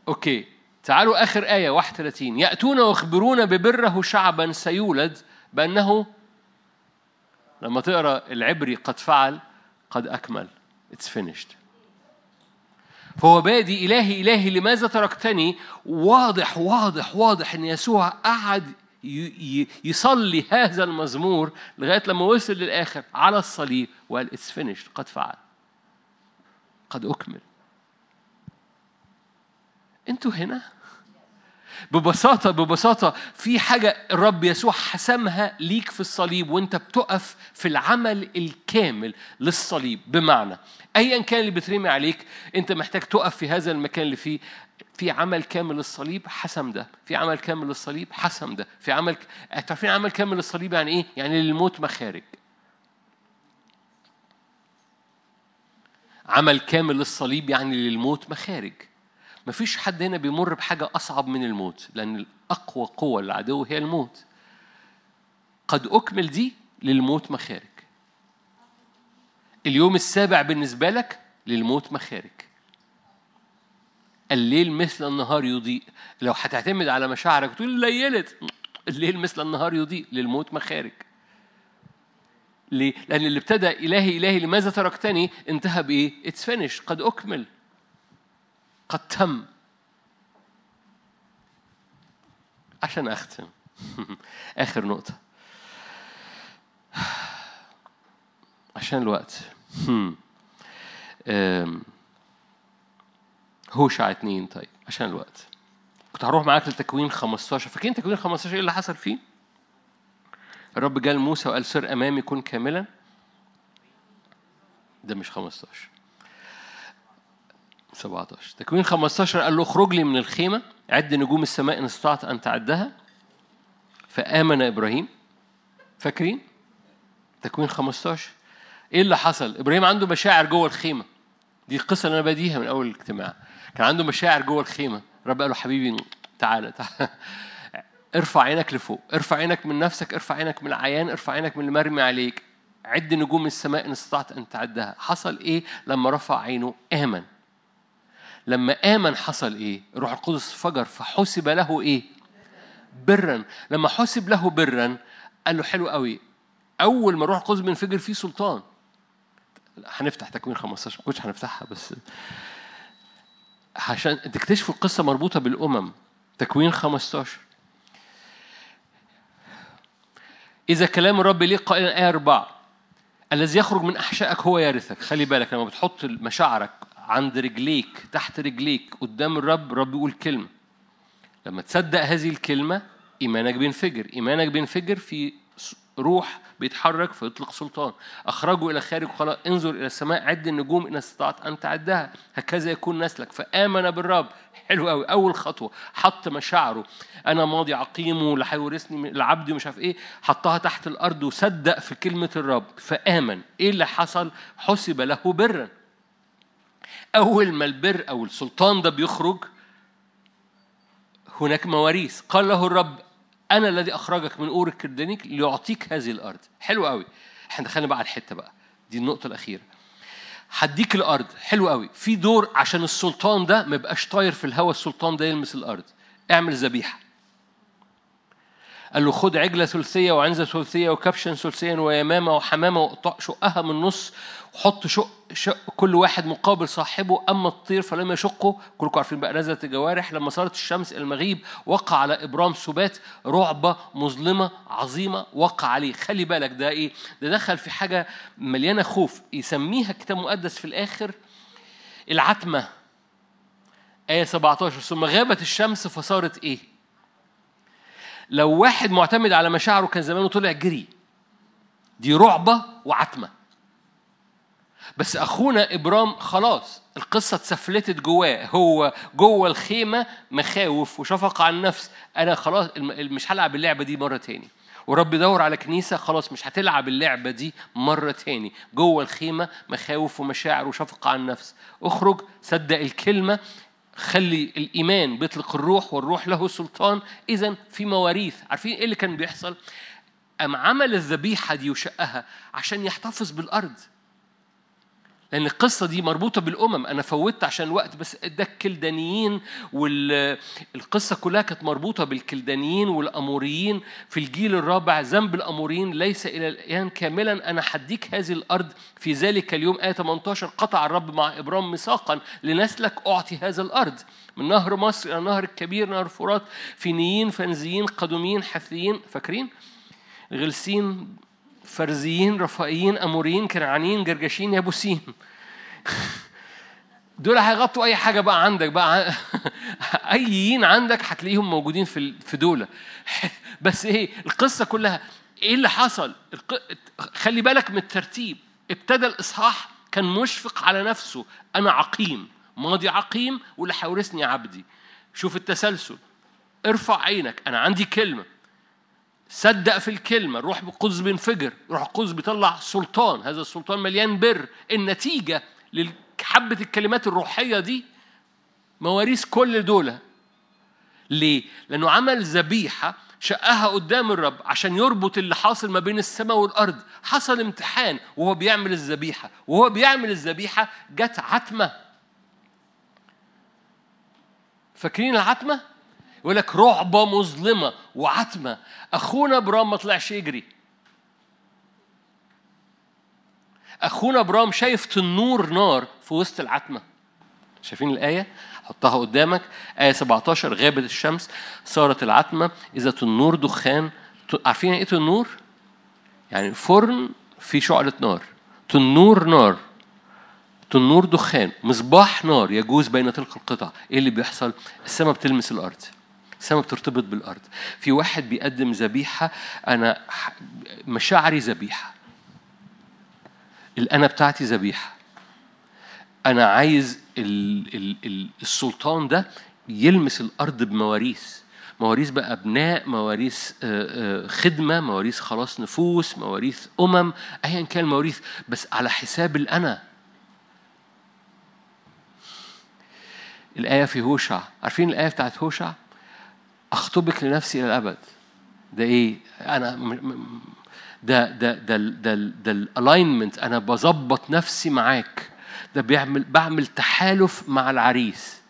okay. تعالوا آخر آية 31 يأتون ويخبرون ببره شعبا سيولد بأنه لما تقرأ العبري قد فعل قد أكمل. It's finished. فهو بادي إلهي إلهي لماذا تركتني؟ واضح واضح واضح إن يسوع قعد يصلي هذا المزمور لغاية لما وصل للآخر على الصليب وقال it's finished قد فعل. قد أكمل. أنتوا هنا؟ ببساطة ببساطة في حاجة الرب يسوع حسمها ليك في الصليب وانت بتقف في العمل الكامل للصليب. بمعنى ايا كان اللي بترمي عليك انت محتاج تقف في هذا المكان اللي فيه في عمل كامل للصليب حسم ده. في عمل كامل للصليب حسم ده. في عمل تعرفين عمل كامل للصليب يعني إيه؟ يعني للموت مخارج. عمل كامل للصليب يعني للموت مخارج. مفيش حد هنا بيمر بحاجة أصعب من الموت لأن أقوى قوة للعدو هي الموت. قد أكمل دي للموت مخارج. اليوم السابع بالنسبة لك للموت مخارج. الليل مثل النهار يضيء. لو هتعتمد على مشاعرك تقول ليلت الليل مثل النهار يضيء للموت مخارج. ليه؟ لأن اللي ابتدى إلهي إلهي لماذا تركتني؟ انتهى بإيه؟ it's finished قد أكمل. قد تم. عشان أختم. *laughs* آخر نقطة. *sighs* عشان الوقت. *laughs* هوشع اتنين طيب. عشان الوقت. كنت هروح معاك لتكوين 15 فاكرين تكوين 15 إيه اللي حصل فيه؟ الرب جاء لموسى وقال سر أمامي كن كاملا. ده مش 15 17 تكوين 15 قال له اخرج لي من الخيمة عد نجوم السماء إن استطعت أن تعدها. فآمن إبراهيم. فاكرين؟ تكوين 15 إيه اللي حصل؟ إبراهيم عنده مشاعر جوه الخيمة. دي القصة اللي أنا بديها من أول الاجتماع كان عنده مشاعر جوه الخيمة. رب قال له حبيبي تعالى تعالى *laughs* ارفع عينك لفوق. ارفع عينك من نفسك ارفع عينك من العيان ارفع عينك من المرمي عليك. عد نجوم السماء إن استطعت أن تعدها. حصل إيه لما رفع عينه؟ آمن. لما آمن حصل إيه؟ روح القدس فجر فحسب له إيه؟ برا. لما حسب له برا قال له حلو قوي أول ما روح القدس بينفجر فيه سلطان. هنفتح تكوين 15 ما كنتش هنفتحها بس عشان تكتشفوا القصة مربوطة بالأمم. تكوين 15 إذا كلام الرب ليه قائلا آية أربعة الذي يخرج من أحشائك هو يرثك خلي بالك لما بتحط مشاعرك عند رجليك تحت رجليك قدام الرب الرب يقول كلمة. لما تصدق هذه الكلمة إيمانك بينفجر. إيمانك بينفجر في روح بيتحرك فيطلق سلطان. أخرجوا إلى خارج وقال انظر إلى السماء عد النجوم إن استطعت أن تعدها. هكذا يكون نسلك. فآمن بالرب. حلو قوي أول خطوة. حط مشاعره. أنا ماضي عقيم واللي هيورثني العبد ومش عارف إيه. حطها تحت الأرض وصدق في كلمة الرب. فآمن. إيه اللي حصل؟ حسب له برا. أول ما البر أو السلطان ده بيخرج هناك مواريث. قال له الرب أنا الذي أخرجك من أور الكردانيك ليعطيك هذه الأرض. حلو قوي إحنا دخلنا بقى على الحتة بقى. دي النقطة الأخيرة. هديك الأرض. حلو قوي في دور عشان السلطان ده ما يبقاش طاير في الهواء السلطان ده يلمس الأرض. اعمل ذبيحة. قال له خد عجلة ثلثية وعنزة ثلثية وكبشا ثلثيا ويمامة وحمامة وقطع شقها من النص وحط شق, شق كل واحد مقابل صاحبه. أما الطير فلم يشقه. كلكم عارفين بقى نزلت الجوارح. لما صارت الشمس المغيب وقع على إبرام سبات رعبة مظلمة عظيمة وقع عليه. خلي بالك ده إيه؟ ده دخل في حاجة مليانة خوف. يسميها كتاب مقدس في الآخر العتمة آية 17 ثم غابت الشمس فصارت إيه؟ لو واحد معتمد على مشاعره كان زمانه طلع جري. دي رعبة وعتمة. بس أخونا إبرام خلاص القصة اتسفلتت جواه. هو جوه الخيمة مخاوف وشفقة على النفس أنا خلاص مش هلعب اللعبة دي مرة تاني. ورب يدور على كنيسة خلاص مش هتلعب اللعبة دي مرة تاني. جوه الخيمة مخاوف ومشاعر وشفقة على النفس اخرج صدق الكلمة. خلي الإيمان بيطلق الروح والروح له سلطان. إذا في مواريث. عارفين إيه اللي كان بيحصل؟ أم عمل الذبيحة دي وشقها عشان يحتفظ بالأرض. لأن القصة دي مربوطة بالأمم. أنا فوتت عشان الوقت بس ده الكلدانيين والقصة كلها كانت مربوطة بالكلدانيين والأموريين في الجيل الرابع. ذنب الأموريين ليس إلى الآن كاملا. أنا حديك هذه الأرض في ذلك اليوم. آية 18 قطع الرب مع إبرام ميثاقا لنسلك أعطي هذا الأرض. من نهر مصر إلى نهر الكبير نهر فرات فينيين فنزيين قدوميين حثيين. فاكرين؟ غلسين فرزيين رفائيين أموريين كنعانيين جرجشين يابوسين. دول هيغطوا أي حاجة بقى عندك بقى. *laughs* ايين عندك هتلاقيهم موجودين في في دول *laughs* بس إيه القصة كلها إيه اللي حصل؟ خلي بالك من الترتيب. ابتدى الإصحاح كان مشفق على نفسه. أنا عقيم. ماضي عقيم واللي هيورثني عبدي. شوف التسلسل. ارفع عينك. أنا عندي كلمة. صدق في الكلمة الروح القدس بينفجر الروح القدس بيطلع سلطان هذا السلطان مليان بر النتيجة لحبة الكلمات الروحية دي مواريث كل دول ليه؟ لأنه عمل ذبيحة شقها قدام الرب عشان يربط اللي حاصل ما بين السماء والأرض حصل امتحان وهو بيعمل الذبيحة وهو بيعمل الذبيحة جت عتمة فاكرين العتمة؟ يقول لك رعبة مظلمة وعتمة. أخونا برام ما طلعش يجري. أخونا برام شايف تنور نار في وسط العتمة. شايفين الآية؟ حطها قدامك. آية 17 غابت الشمس صارت العتمة. إذا تنور دخان عارفين إيه تنور؟ يعني فرن في شعلة نار. تنور نار. تنور دخان مصباح نار يجوز بين تلك القطع. إيه اللي بيحصل؟ السماء بتلمس الأرض. السماء بترتبط بالأرض. في واحد بيقدم ذبيحة أنا مشاعري ذبيحة. الأنا بتاعتي ذبيحة. أنا عايز ال ال ال السلطان ده يلمس الأرض بمواريث. مواريث بقى أبناء مواريث خدمة مواريث خلاص نفوس مواريث أمم ايا كان المواريث. بس على حساب الأنا. الآية في هوشع. عارفين الآية بتاعت هوشع؟ أخطبك لنفسي إلى الأبد. ده إيه؟ أنا ده ده ده ده ده ال alignment أنا بظبط نفسي معاك. ده بيعمل بعمل تحالف مع العريس.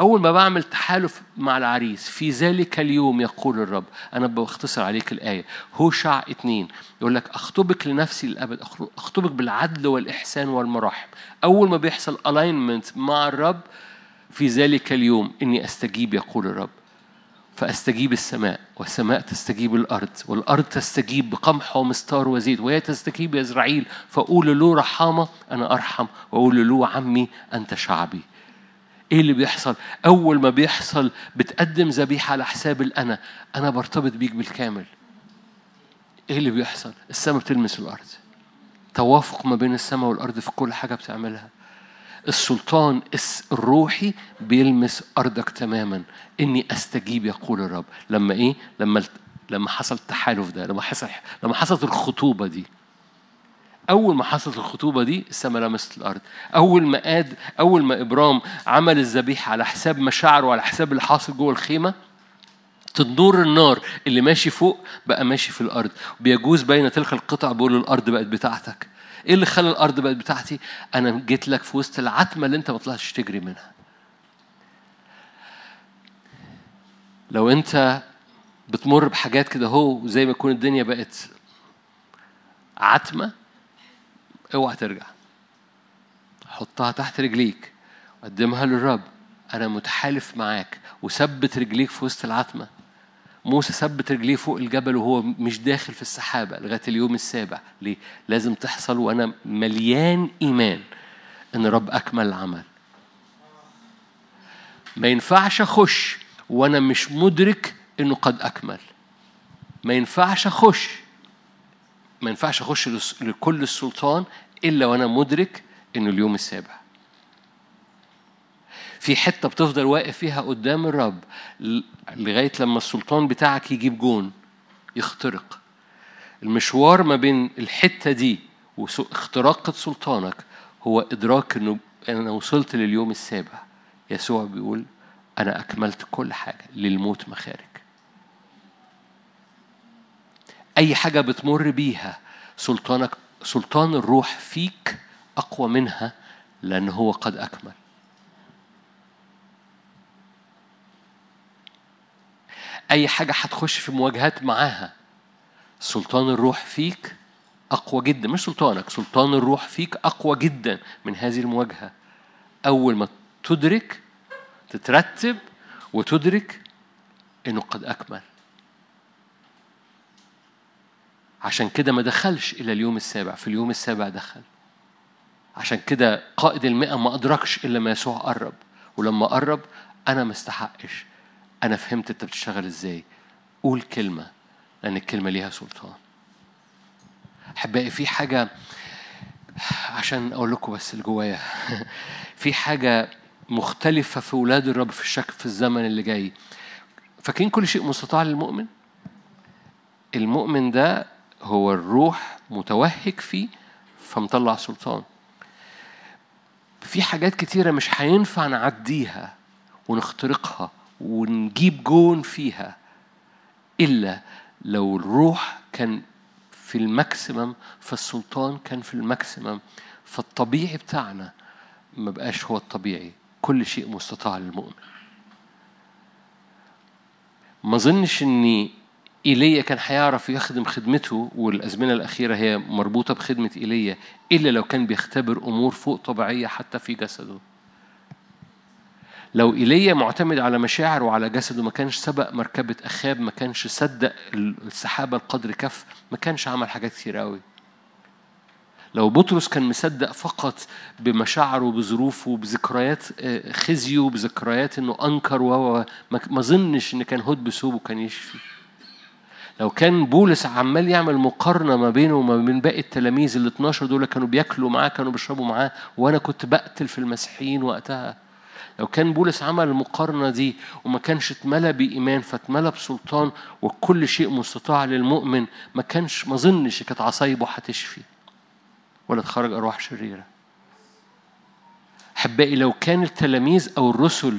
أول ما بعمل تحالف مع العريس في ذلك اليوم يقول الرب أنا بختصر عليك الآية. هوشع اتنين. يقول لك أخطبك لنفسي للأبد أخطبك بالعدل والإحسان والمراحم أول ما بيحصل ألاينمنت مع الرب في ذلك اليوم إني أستجيب يقول الرب. فأستجيب السماء والسماء تستجيب الأرض والأرض تستجيب بقمح ومستار وزيت وهي تستجيب يزرعيل فأقول له رحامة أنا أرحم. وأقول له عمي أنت شعبي. إيه اللي بيحصل؟ أول ما بيحصل بتقدم ذبيحة على حساب الأنا أنا برتبط بيك بالكامل. إيه اللي بيحصل؟ السماء بتلمس الأرض. توافق ما بين السماء والأرض في كل حاجة بتعملها. السلطان الروحي بيلمس أرضك تماما. إني أستجيب يقول الرب. لما إيه؟ لما لما حصل التحالف ده لما حصل لما حصلت الخطوبة دي. أول ما حصلت الخطوبة دي السماء لمست الأرض. أول ما قاد أول ما إبرام عمل الذبيحة على حساب مشاعره وعلى حساب اللي حاصل جوه الخيمة تنور النار اللي ماشي فوق بقى ماشي في الأرض. بيجوز بين تلك القطع بيقول الأرض بقت بتاعتك. إيه اللي خلى الأرض بقت بتاعتي؟ أنا جيت لك في وسط العتمة اللي أنت ما طلعتش تجري منها. لو أنت بتمر بحاجات كده هو زي ما يكون الدنيا بقت عتمة اوعى ترجع. حطها تحت رجليك قدمها للرب. أنا متحالف معاك وثبت رجليك في وسط العتمة. موسى ثبت رجليه فوق الجبل وهو مش داخل في السحابة لغاية اليوم السابع. ليه؟ لازم تحصل وأنا مليان إيمان إن رب أكمل العمل. ما ينفعش أخش وأنا مش مدرك إنه قد أكمل. ما ينفعش أخش ما ينفعش أخش لكل السلطان إلا وأنا مدرك إنه اليوم السابع. في حتة بتفضل واقف فيها قدام الرب لغاية لما السلطان بتاعك يجيب جون يخترق. المشوار ما بين الحتة دي واختراق سلطانك هو إدراك إنه أنا وصلت لليوم السابع. يسوع بيقول أنا أكملت كل حاجة للموت مخارج. أي حاجة بتمر بيها سلطانك سلطان الروح فيك أقوى منها لأن هو قد أكمل. أي حاجة هتخش في مواجهات معاها سلطان الروح فيك أقوى جدا. مش سلطانك سلطان الروح فيك أقوى جدا من هذه المواجهة. أول ما تدرك تترتب وتدرك إنه قد أكمل. عشان كده ما دخلش إلى اليوم السابع. في اليوم السابع دخل. عشان كده قائد المئة ما أدركش إلا ما يسوع قرب. ولما قرب أنا ما استحقش. أنا فهمت أنت بتشتغل إزاي. قول كلمة لأن الكلمة ليها سلطان. أحبائي في حاجة عشان أقول لكم بس اللي جوايا. *laughs* في حاجة مختلفة في ولاد الرب في الشك في الزمن اللي جاي. فاكرين كل شيء مستطاع للمؤمن؟ المؤمن ده هو الروح متوهج فيه فمطلع سلطان. في حاجات كتيرة مش هينفع نعديها ونخترقها. ونجيب جون فيها إلا لو الروح كان في ال maximum فالسلطان كان في ال maximum. فالطبيعي بتاعنا ما بقاش هو الطبيعي كل شيء مستطاع للمؤمن. ما ظنش إني إيليا كان هيعرف يخدم خدمته والأزمنة الأخيرة هي مربوطة بخدمة إيليا إلا لو كان بيختبر أمور فوق طبيعية حتى في جسده. لو إيليا معتمد على مشاعر وعلى جسده ما كانش سبق مركبة أخاب ما كانش صدق السحابة القدر كف ما كانش عمل حاجات كتير قوي. لو بطرس كان مصدق فقط بمشاعره وبظروفه وبذكريات خزيه وبذكريات إنه أنكر و ما ظنش إن كان هود بثوبه كان يشفي. لو كان بولس عمال يعمل مقارنة ما بينه وما بين باقي التلاميذ ال 12 دول كانوا بياكلوا معاه كانوا بيشربوا معاه وأنا كنت بقتل في المسيحيين وقتها. لو كان بولس عمل المقارنة دي وما كانش اتملى بإيمان فاتملى بسلطان وكل شيء مستطاع للمؤمن ما كانش ما ظنش كانت عصايبه هتشفي ولا تخرج أرواح شريرة. أحبائي لو كان التلاميذ أو الرسل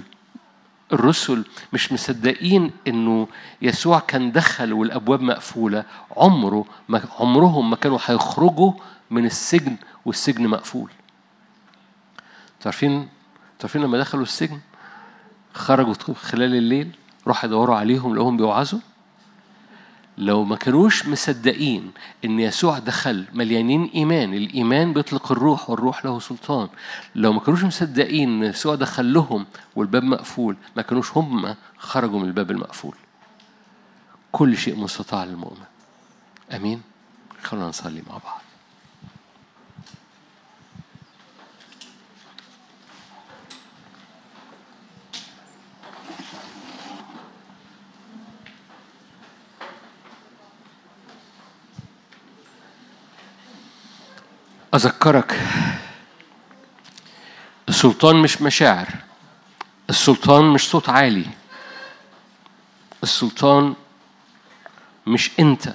الرسل مش مصدقين إنه يسوع كان دخل والأبواب مقفولة عمره ما عمرهم ما كانوا هيخرجوا من السجن والسجن مقفول. تعرفين تعرفين لما دخلوا السجن خرجوا خلال الليل راحوا يدوروا عليهم لقوهم بيوعظوا. لو ما كانوش مصدقين إن يسوع دخل مليانين إيمان الإيمان بيطلق الروح والروح له سلطان. لو ما كانوش مصدقين إن يسوع دخل لهم والباب مقفول ما كانوش هم خرجوا من الباب المقفول. كل شيء مستطاع للمؤمن. آمين. خلونا نصلي مع بعض. أذكرك السلطان مش مشاعر السلطان مش صوت عالي السلطان مش أنت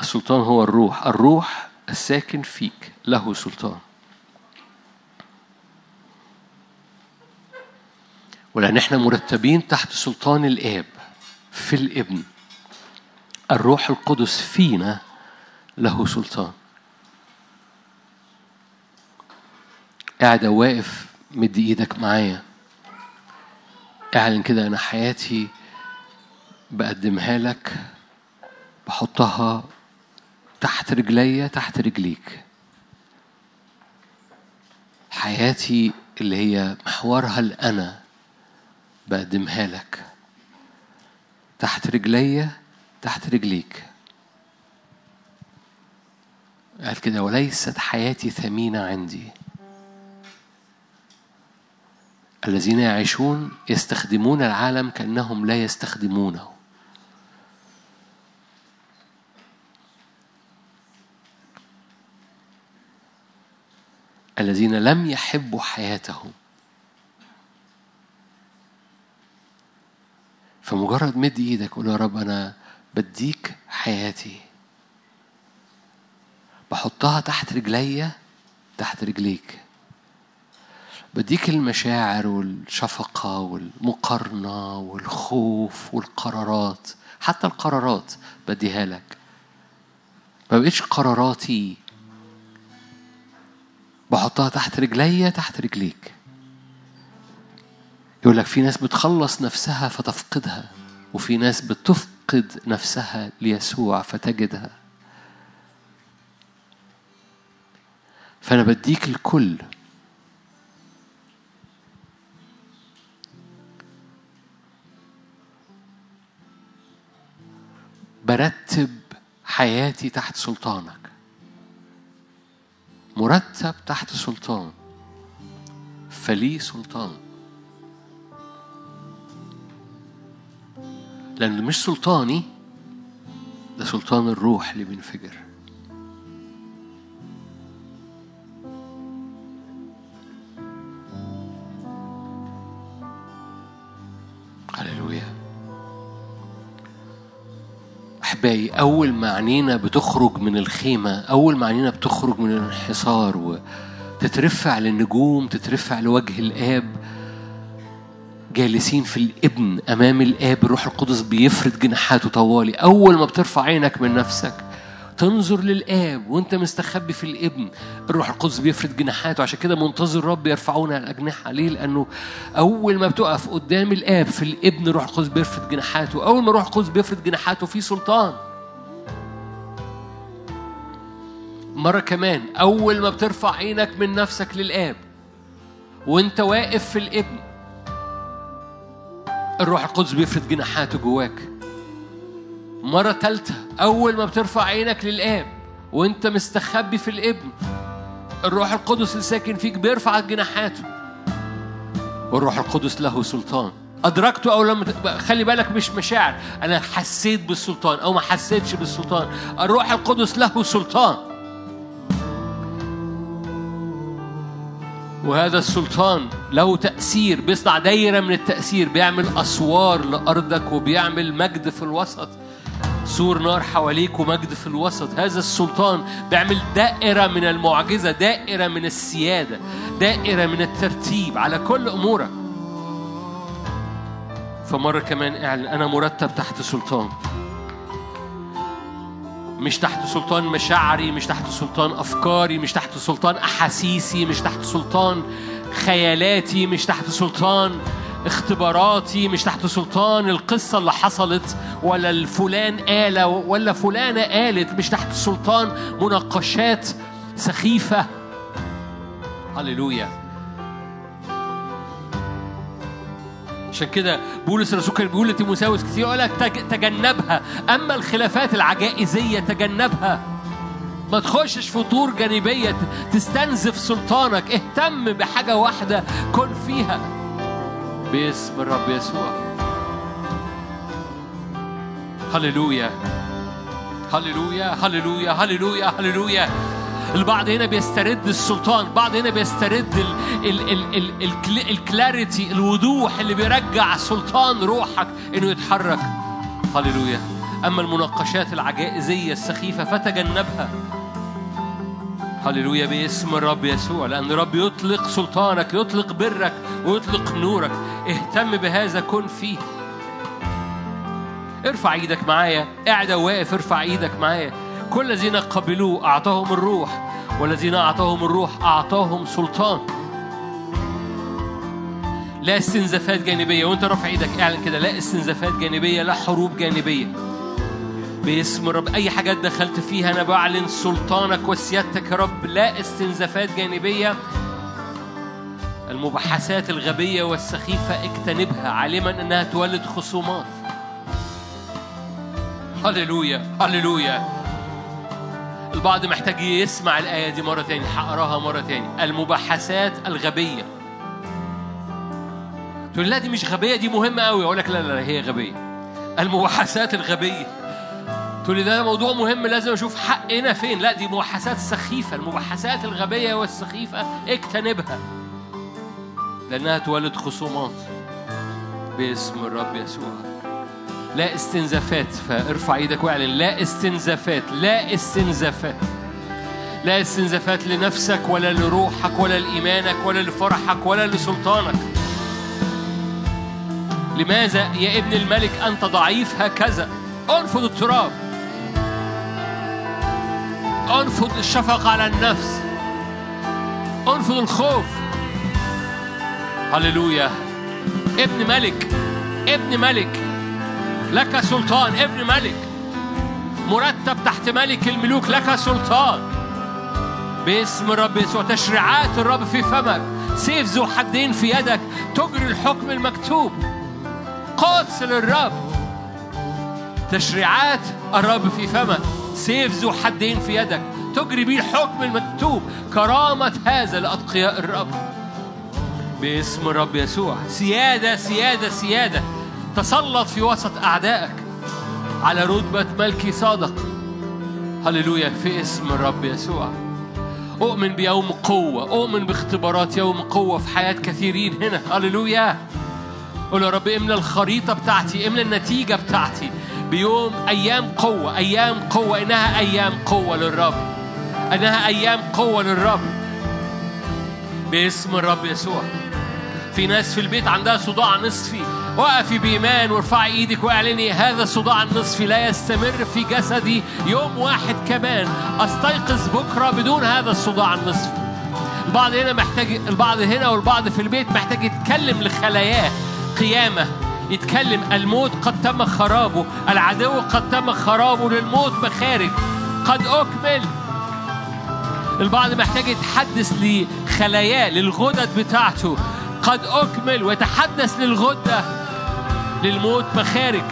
السلطان هو الروح الروح الساكن فيك له سلطان. ولأن إحنا مرتبين تحت سلطان الآب في الابن الروح القدس فينا له سلطان. قاعد واقف مدي إيدك معايا. اعلن كده أنا حياتي بقدمها لك بحطها تحت رجليا تحت رجليك. حياتي اللي هي محورها الأنا بقدمها لك. تحت رجليا تحت رجليك. قال كده وليست حياتي ثمينة عندي. الذين يعيشون يستخدمون العالم كأنهم لا يستخدمونه. الذين لم يحبوا حياتهم. فمجرد مد إيدك قول يا رب أنا بديك حياتي. بحطها تحت رجليا تحت رجليك. بديك المشاعر والشفقة والمقارنة والخوف والقرارات. حتى القرارات بديها لك. ما بقتش قراراتي بحطها تحت رجليا تحت رجليك. يقول لك في ناس بتخلص نفسها فتفقدها وفي ناس بتفقد نفسها ليسوع فتجدها. فأنا بديك الكل برتب حياتي تحت سلطانك. مرتب تحت سلطان. فلي سلطان. لأن مش سلطاني ده سلطان الروح اللي بينفجر. أحبائي أول ما عينينا بتخرج من الخيمة أول ما عينينا بتخرج من الانحصار وتترفع للنجوم تترفع لوجه الآب جالسين في الإبن أمام الآب الروح القدس بيفرد جناحاته طوالي. أول ما بترفع عينك من نفسك تنظر للآب وأنت مستخبي في الابن. الروح القدس بيفرد جناحاته. عشان كده منتظر رب يرفعون الأجنحة. ليه؟ لأنه أول ما بتقف قدام الآب في الابن الروح القدس بيفرد جناحاته. أول ما الروح القدس بيفرد جناحاته في سلطان. مرة كمان أول ما بترفع عينك من نفسك للآب وأنت واقف في الابن الروح القدس بيفرد جناحاته جواك. مرة تالتة أول ما بترفع عينك للآب وأنت مستخبي في الابن الروح القدس اللي ساكن فيك بيرفع جناحاته. والروح القدس له سلطان. أدركته أو لم خلي بالك مش مشاعر. أنا حسيت بالسلطان أو ما حسيتش بالسلطان. الروح القدس له سلطان. وهذا السلطان له تأثير. بيصنع دايرة من التأثير. بيعمل أسوار لأرضك وبيعمل مجد في الوسط. سور نار حواليك ومجد في الوسط. هذا السلطان بيعمل دائرة من المعجزة دائرة من السيادة دائرة من الترتيب على كل أمورك. فمرة كمان اعلن أنا مرتب تحت سلطان. مش تحت سلطان مشاعري مش تحت سلطان أفكاري مش تحت سلطان أحاسيسي مش تحت سلطان خيالاتي مش تحت سلطان اختباراتي مش تحت سلطان القصة اللي حصلت ولا الفلان قال ولا فلانة قالت مش تحت سلطان مناقشات سخيفة. هللويا. عشان كده بولس الرسول كان بيقول لتيموثاوس كتير يقول لك تجنبها. أما الخلافات العجائزية تجنبها. ما تخشش في طور جانبية تستنزف سلطانك. اهتم بحاجة واحدة كن فيها. باسم الرب يسوع. هللويا. هللويا هللويا هللويا هللويا. البعض هنا بيسترد السلطان بعض هنا بيسترد ال ال ال ال الكلاريتي الوضوح اللي بيرجع سلطان روحك إنه يتحرك. هللويا. أما المناقشات العجائزية السخيفة فتجنبها. هللويا باسم الرب يسوع لأن الرب يطلق سلطانك يطلق برك ويطلق نورك. اهتم بهذا كن فيه. ارفع إيدك معايا قاعد واقف ارفع إيدك معايا. كل الذين قبلوه أعطاهم الروح والذين أعطاهم الروح أعطاهم سلطان. لا استنزافات جانبية وانت رافع إيدك اعلن كده لا استنزافات جانبية لا حروب جانبية. باسم الرب. أي حاجات دخلت فيها أنا بعلن سلطانك وسيادتك يا رب. لا استنزافات جانبية. المباحثات الغبية والسخيفة اجتنبها عالما أنها تولد خصومات. هللويا هللويا. البعض محتاج يسمع الآية دي مرة تاني. هقراها مرة تاني. المباحثات الغبية. تقول لا دي مش غبية دي مهمة قوي أقول لك لا لا هي غبية. المباحثات الغبية. تقول ده موضوع مهم لازم أشوف حقنا فين. لا دي مباحثات سخيفة. المباحثات الغبية والسخيفة اجتنبها لأنها تولد خصومات باسم الرب يسوع. لا استنزافات فارفع إيدك واعلن. لا استنزافات لا استنزافات. لا استنزافات لنفسك ولا لروحك ولا لإيمانك ولا لفرحك ولا لسلطانك. لماذا يا ابن الملك أنت ضعيف هكذا؟ انفض التراب. انفض الشفقة على النفس. انفض الخوف. هللويا. ابن ملك. ابن ملك. لك سلطان. ابن ملك. مرتب تحت ملك الملوك. لك سلطان. باسم الرب يسوع. تشريعات الرب في فمك. سيف ذو حدين في يدك. تجري الحكم المكتوب. قدس للرب. تشريعات الرب في فمك. سيف ذو حدين في يدك. تجري به الحكم المكتوب. كرامة هذا لأتقياء الرب. باسم الرب يسوع. سيادة سيادة سيادة. تسلط في وسط أعدائك. على رتبة ملكي صادق. هللويا في اسم الرب يسوع. أؤمن بيوم قوة. أؤمن باختبارات يوم قوة في حياة كثيرين هنا. هللويا. قول يا رب املى الخريطة بتاعتي املى النتيجة بتاعتي. بيوم أيام قوة أيام قوة. إنها أيام قوة للرب. إنها أيام قوة للرب. باسم الرب يسوع. في ناس في البيت عندها صداع نصفي. وقفي بإيمان وارفعي إيدك وأعلني هذا الصداع النصفي لا يستمر في جسدي يوم واحد كمان. أستيقظ بكرة بدون هذا الصداع النصفي. البعض هنا محتاج البعض هنا والبعض في البيت محتاج يتكلم لخلاياه. قيامة. يتكلم الموت قد تم خرابه العدو قد تم خرابه للموت مخارج قد أكمل. البعض محتاج يتحدث لخلاياه للغدد بتاعته. قد أكمل ويتحدث للغدة. للموت مخارج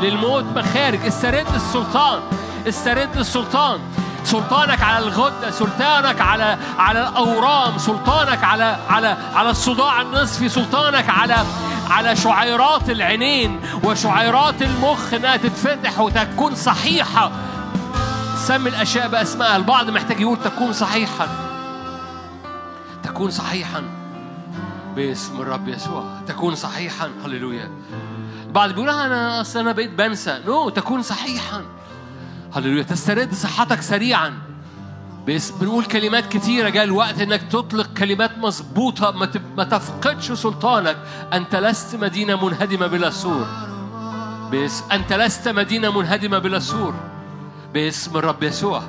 للموت مخارج استرد السلطان. استرد السلطان. سلطانك على الغدة سلطانك على على الأورام سلطانك على على على الصداع النصفي سلطانك على على شعيرات العينين وشعيرات المخ إنها تتفتح وتكون صحيحة. سمي الأشياء بأسمائها. البعض محتاج يقول تكون صحيحا. تكون صحيحا. باسم الرب يسوع. تكون صحيحا. هللويا. بعض بيقول أنا اصل أنا بقيت بنسى. no no, تكون صحيحا. هللويا. تسترد صحتك سريعا. بنقول كلمات كتيرة جاء الوقت إنك تطلق كلمات مظبوطة ما, تفقدش سلطانك. أنت لست مدينة منهدمة بلا سور. بس أنت لست مدينة منهدمة بلا سور. باسم الرب يسوع.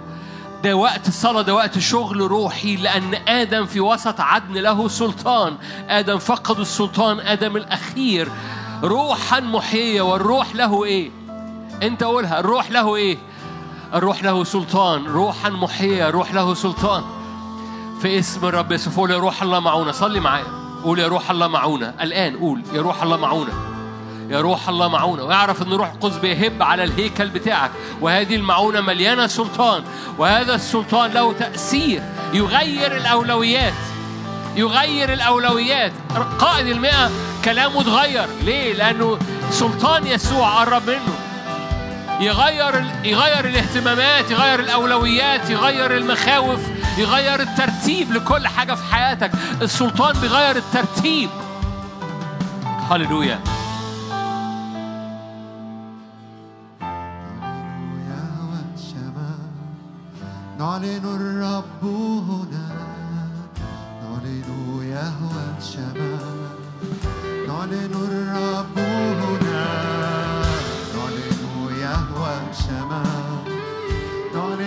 ده وقت الصلاة ده وقت شغل روحي لأن آدم في وسط عدن له سلطان. آدم فقد السلطان آدم الأخير. روحا محية والروح له إيه؟ أنت قولها الروح له إيه؟ الروح له سلطان روحا محية روح له سلطان. في اسم الرب يسوع قول يا روح الله معونا صلي معايا. قول يا روح الله معونا الآن قول يا روح الله معونا يا روح الله معونة. ويعرف أن روح القدس بيهب على الهيكل بتاعك. وهذه المعونة مليانة سلطان. وهذا السلطان له تأثير. يغير الأولويات. يغير الأولويات. قائد المئة كلامه اتغير. ليه؟ لأنه سلطان يسوع قرب منه. يغير يغير الاهتمامات يغير الأولويات يغير المخاوف يغير الترتيب لكل حاجة في حياتك. السلطان بيغير الترتيب. هللويا. نعلن الرب هنا. نعلن يهوى الشمال نعلن الرب هنا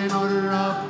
نعلن الرب هنا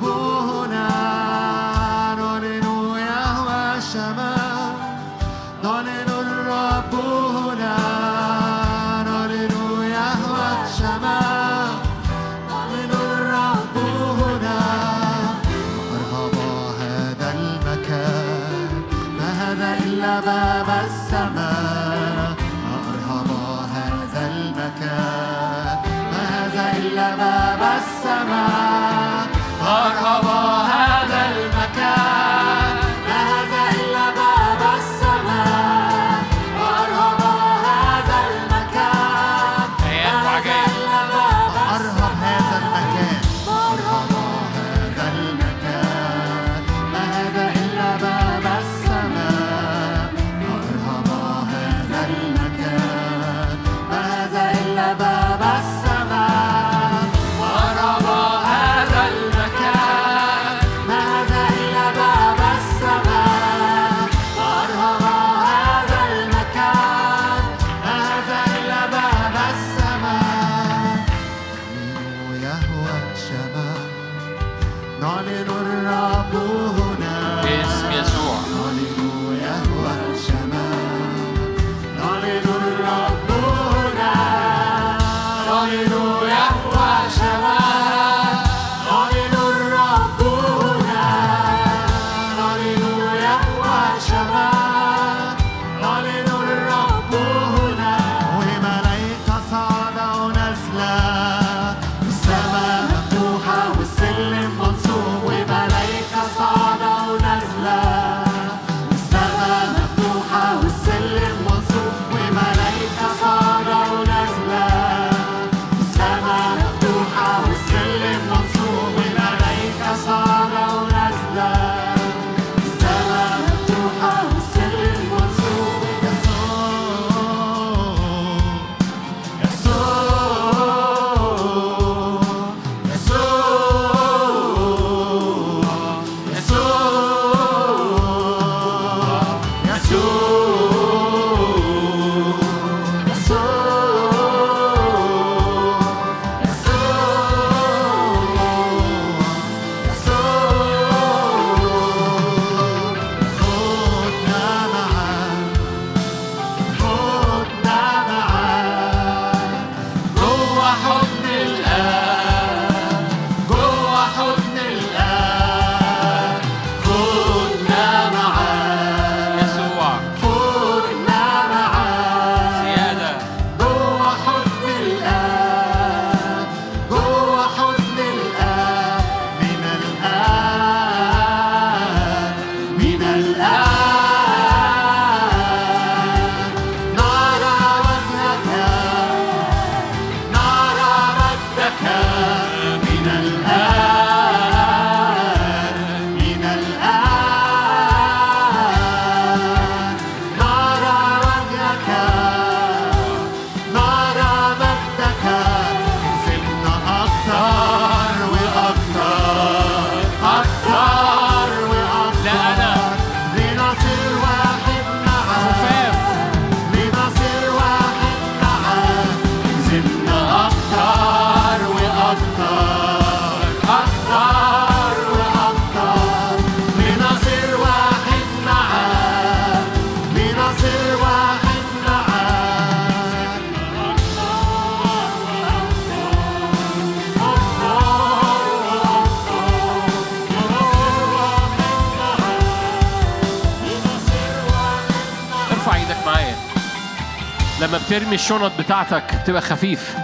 بترمي الشنط بتاعتك بتبقى خفيف.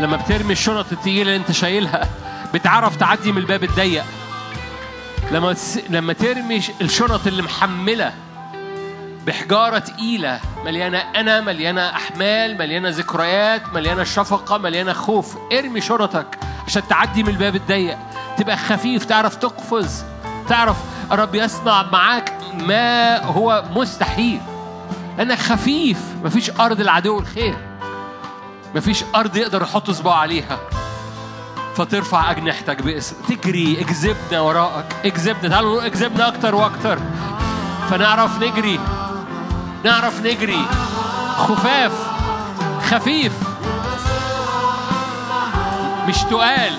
لما بترمي الشنط التقيلة اللي انت شايلها بتعرف تعدي من الباب الضيق. لما. لما ترمي الشنط اللي محملة بحجارة تقيلة مليانة أنا مليانة أحمال مليانة ذكريات مليانة شفقة مليانة خوف ارمي شنطك عشان تعدي من الباب الضيق. تبقى خفيف تعرف تقفز تعرف الرب يصنع معاك ما هو مستحيل. لأنك خفيف. مفيش أرض العدو الخير. مفيش أرض يقدر يحط صباعه عليها. فترفع أجنحتك باسم. تجري اجذبنا وراءك. اجذبنا. تعالوا اجذبنا أكتر وأكتر. فنعرف نجري. نعرف نجري. خفاف. خفيف. مش تقال.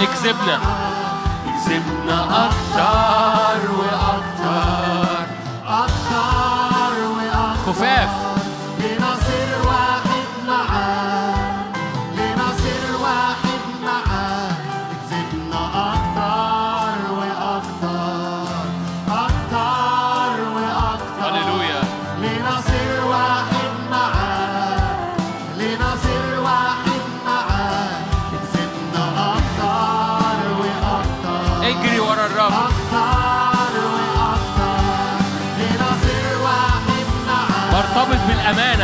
اكذبنا اكذبنا أكتر وأكتر. واحد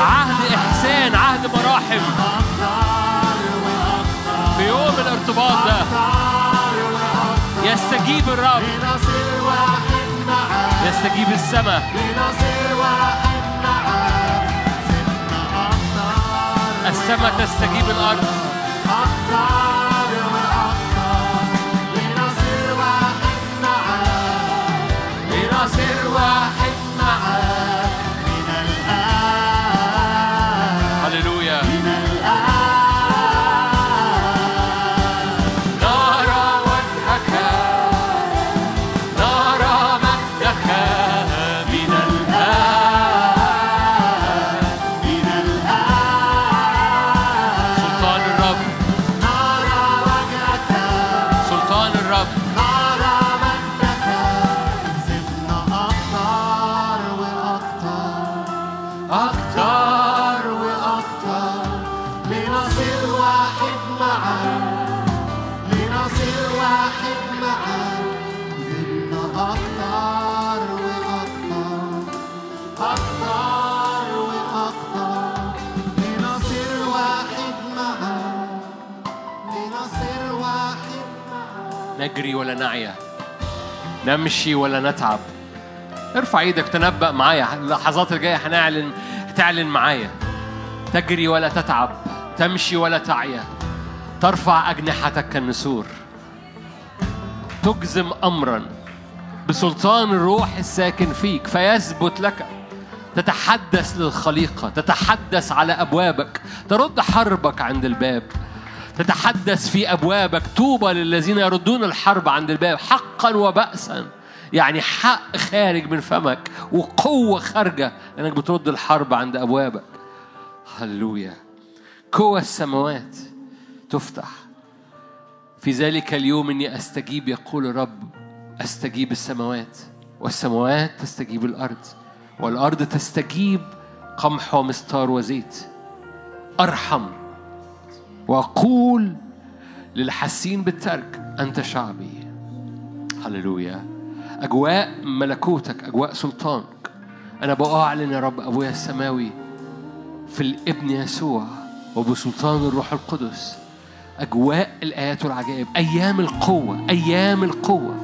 عهد إحسان عهد مراحم. في يوم الارتباط ده يستجيب الرب. يستجيب السماء. السماء تستجيب الأرض. ولا نعيا. نمشي ولا نتعب. ارفع إيدك تنبأ معايا. اللحظات الجاية هنعلن هتعلن معايا. تجري ولا تتعب. تمشي ولا تعيا. ترفع أجنحتك كالنسور. تجزم أمرا. بسلطان الروح الساكن فيك فيثبت لك. تتحدث للخليقة. تتحدث على أبوابك. ترد حربك عند الباب. تتحدث في أبوابك طوبى للذين يردون الحرب عند الباب حقا وبأسا. يعني حق خارج من فمك وقوة خارجة لأنك بترد الحرب عند أبوابك. هللويا. قوى السماوات تفتح. في ذلك اليوم إني أستجيب يقول الرب أستجيب السماوات. والسماوات تستجيب الأرض والأرض تستجيب قمح ومستار وزيت. أرحم. وأقول للحاسين بالترك أنت شعبي. هللويا. أجواء ملكوتك أجواء سلطانك. أنا بأعلن يا رب أبويا السماوي في الابن يسوع وبسلطان الروح القدس. أجواء الآيات والعجائب أيام القوة أيام القوة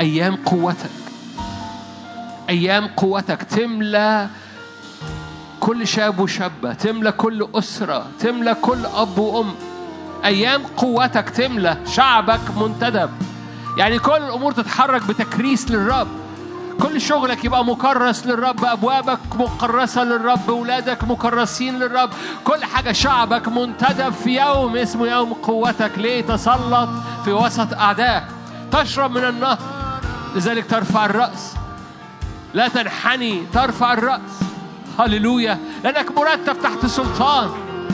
أيام قوتك. أيام قوتك تملى كل شاب وشابة تملى كل أسرة تملى كل أب وأم. أيام قوتك تملى شعبك منتدب. يعني كل الأمور تتحرك بتكريس للرب. كل شغلك يبقى مكرس للرب أبوابك مكرسة للرب أولادك مكرسين للرب. كل حاجة شعبك منتدب في يوم اسمه يوم قوتك. ليه؟ تسلط في وسط أعدائك تشرب من النهر لذلك ترفع الرأس. لا تنحني ترفع الرأس. هللويا. لأنك مرتب تحت سلطان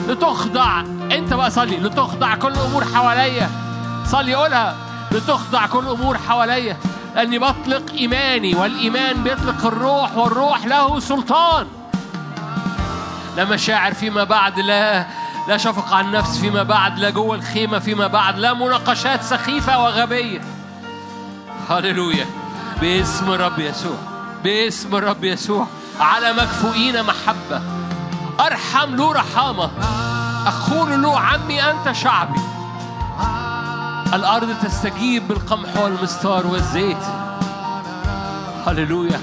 لتخضع. أنت بقى صلي. لتخضع كل الأمور حواليا. صلي قولها. لتخضع كل الأمور حواليا. لأني بطلق إيماني والإيمان بيطلق الروح والروح له سلطان. لا مشاعر فيما بعد لا لا شفقة على النفس فيما بعد لا جوه الخيمة فيما بعد لا مناقشات سخيفة وغبية. هللويا. باسم الرب يسوع. باسم الرب يسوع. على مكفوئين محبة. أرحم له رحامة أقول له عمي أنت شعبي. الأرض تستجيب بالقمح والمستار والزيت. هللويا.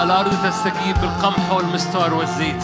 الأرض تستجيب بالقمح والمستار والزيت.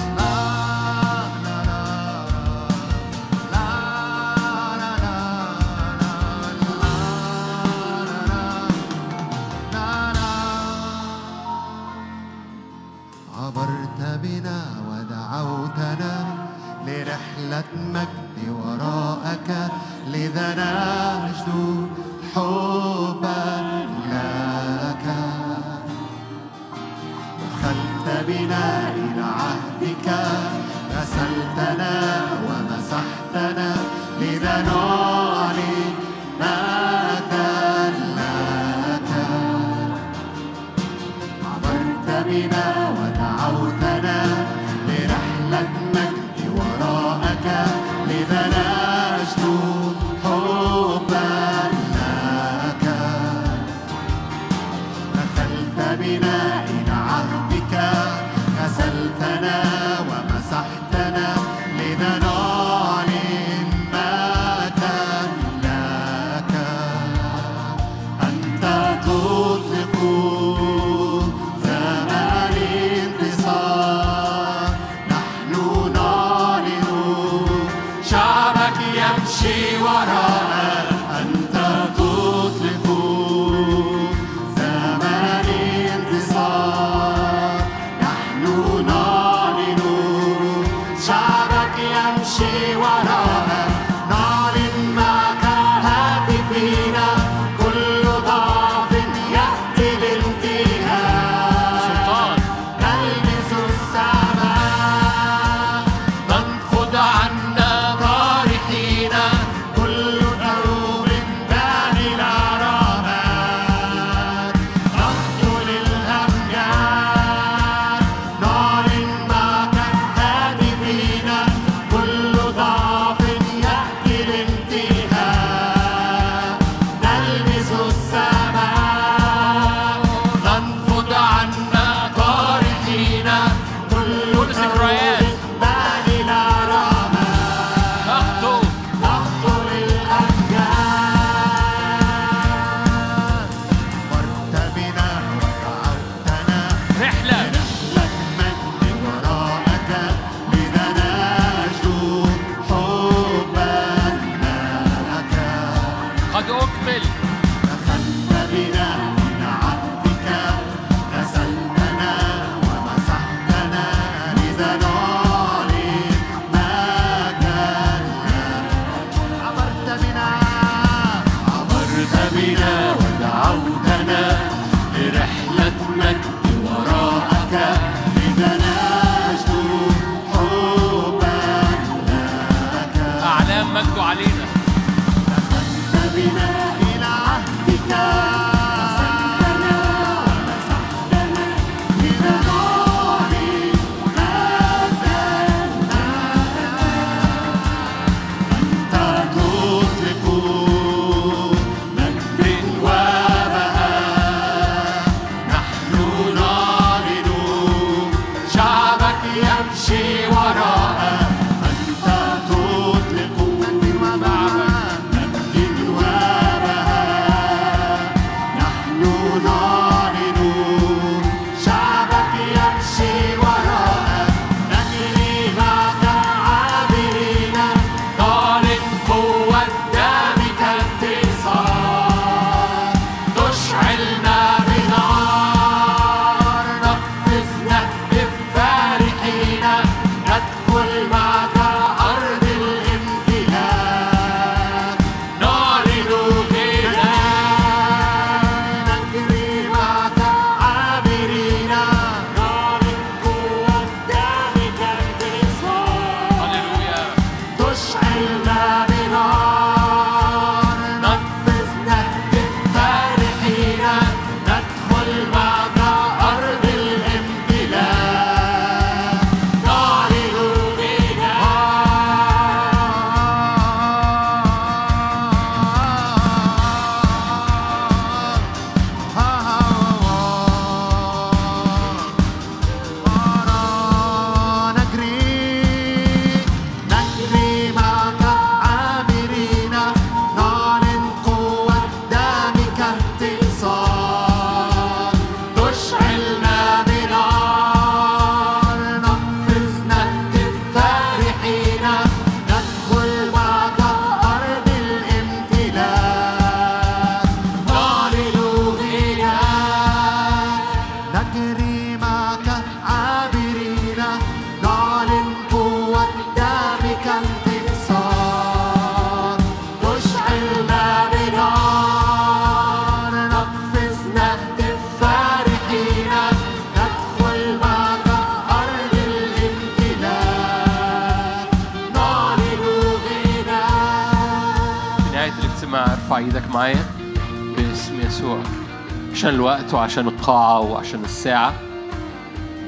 عشان الوقت وعشان القاعة وعشان الساعة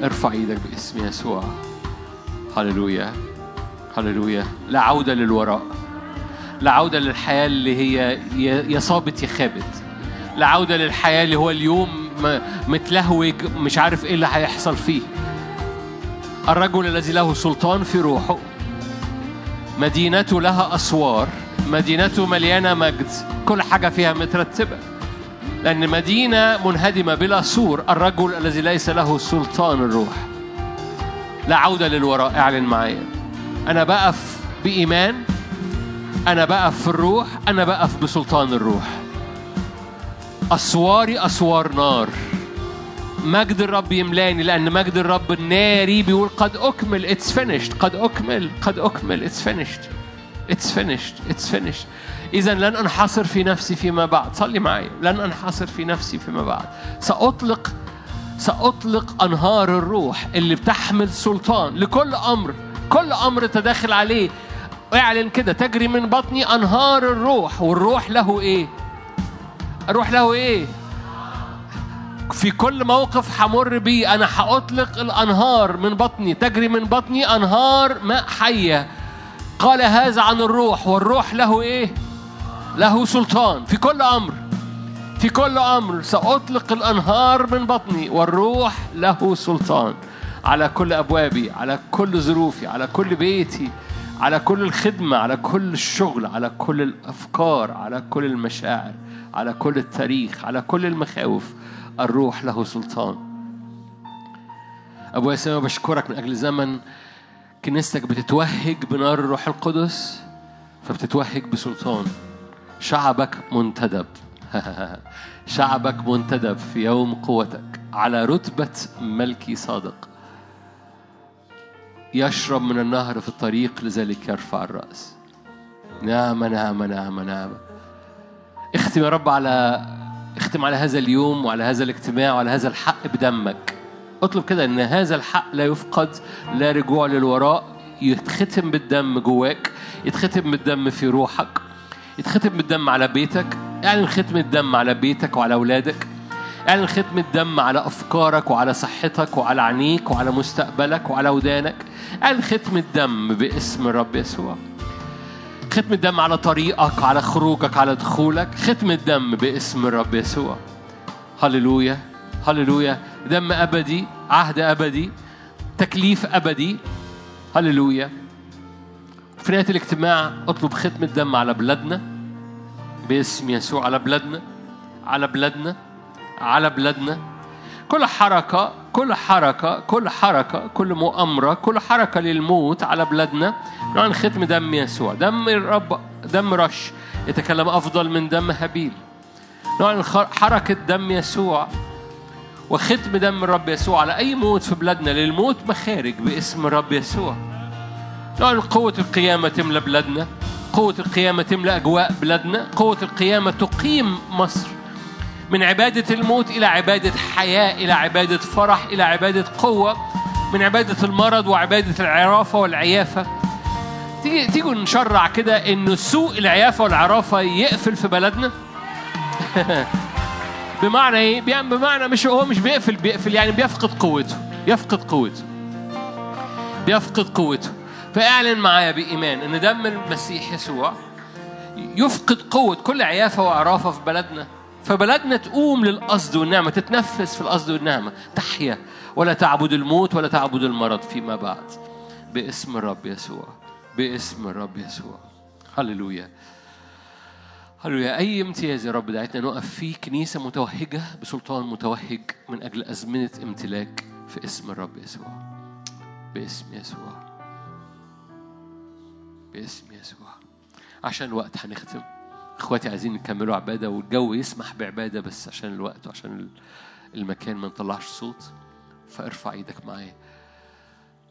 ارفع إيدك باسم يسوع. هللويا. هللويا. لا عودة للوراء. لا عودة للحياة اللي هي يا صابت يا خابت. لا عودة للحياة اللي هو اليوم متلهوج مش عارف إيه اللي هيحصل فيه. الرجل الذي له سلطان في روحه. مدينته لها أسوار. مدينته مليانة مجد. كل حاجة فيها مترتبة. لأن مدينة منهدمة بلا سور الرجل الذي ليس له سلطان الروح. لا عودة للوراء اعلن معايا أنا بقف بإيمان أنا بقف في الروح أنا بقف بسلطان الروح. أسواري أسوار نار. مجد الرب يملاني لأن مجد الرب الناري بيقول قد أكمل it's finished. قد أكمل قد أكمل it's finished. it's finished it's finished. إذا لن أنحصر في نفسي فيما بعد. صلي معي. لن أنحصر في نفسي فيما بعد. سأطلق سأطلق أنهار الروح اللي بتحمل سلطان لكل أمر. كل أمر تداخل عليه. اعلن كده. تجري من بطني أنهار الروح. والروح له إيه؟ الروح له إيه؟ في كل موقف همر بيه أنا هأطلق الأنهار من بطني. تجري من بطني أنهار ماء حية. قال هذا عن الروح. والروح له إيه؟ له سلطان في كل أمر في كل أمر سأطلق الأنهار من بطني والروح له سلطان. على كل أبوابي على كل ظروفي على كل بيتي على كل الخدمة على كل الشغل على كل الأفكار على كل المشاعر على كل التاريخ على كل المخاوف الروح له سلطان. أبويا السماوي بشكرك من أجل زمن. كنيستك بتتوهج بنار الروح القدس فبتتوهج بسلطان. شعبك منتدب. *laughs* شعبك منتدب في يوم قوتك. على رتبة ملكي صادق. يشرب من النهر في الطريق لذلك يرفع الرأس. نعمة نعمة نعمة نعمة اختم يا رب على اختم على هذا اليوم وعلى هذا الاجتماع وعلى هذا الحق بدمك. اطلب كده إن هذا الحق لا يفقد لا رجوع للوراء. يتختم بالدم جواك. يتختم بالدم في روحك. يتختم بالدم على بيتك اعلن ختم الدم على بيتك وعلى أولادك اعلن ختم الدم على أفكارك وعلى صحتك وعلى عينيك وعلى مستقبلك وعلى ودانك. اعلن ختم الدم باسم الرب يسوع. ختم الدم على طريقك على خروجك على دخولك. ختم الدم باسم الرب يسوع. هللويا هللويا. دم أبدي عهد أبدي تكليف أبدي. هللويا. في نهاية الاجتماع اطلب ختم الدم على بلادنا. باسم يسوع على بلادنا على بلادنا على بلادنا. كل حركة كل حركة كل حركة كل مؤامرة كل حركة للموت على بلادنا. نعلن ختم دم يسوع. دم الرب دم رش يتكلم أفضل من دم هابيل. خ- حركة دم يسوع وختم دم الرب يسوع على أي موت في بلادنا. للموت مخارج باسم الرب يسوع. نعلن قوة القيامة تملى بلادنا قوة القيامة تملى أجواء بلادنا قوة القيامة تقيم مصر. من عبادة الموت إلى عبادة حياة إلى عبادة فرح إلى عبادة قوة. من عبادة المرض وعبادة العرافة والعيافة. تيجي تيجوا نشرع كده إنه سوء العيافة والعرافة يقفل في بلدنا. *laughs* بمعنى إيه؟ بمعنى مش هو مش بيقفل بيقفل يعني بيفقد قوته يفقد قوته بيفقد قوته. فاعلن معايا بإيمان إن دم المسيح يسوع يفقد قوة كل عيافة وعرافة في بلدنا. فبلدنا تقوم للقصد والنعمة تتنفس في القصد والنعمة. تحيا. ولا تعبد الموت ولا تعبد المرض فيما بعد. باسم الرب يسوع. باسم الرب يسوع. هللويا. هللويا. أي امتياز يا رب دعيتنا نقف فيه. كنيسة متوهجة بسلطان متوهج من أجل أزمنة امتلاك في اسم الرب يسوع. باسم يسوع. باسم يسوع. عشان الوقت هنختم. إخواتي عايزين نكملوا عبادة والجو يسمح بعبادة بس عشان الوقت وعشان المكان ما نطلعش صوت فارفع إيدك معايا.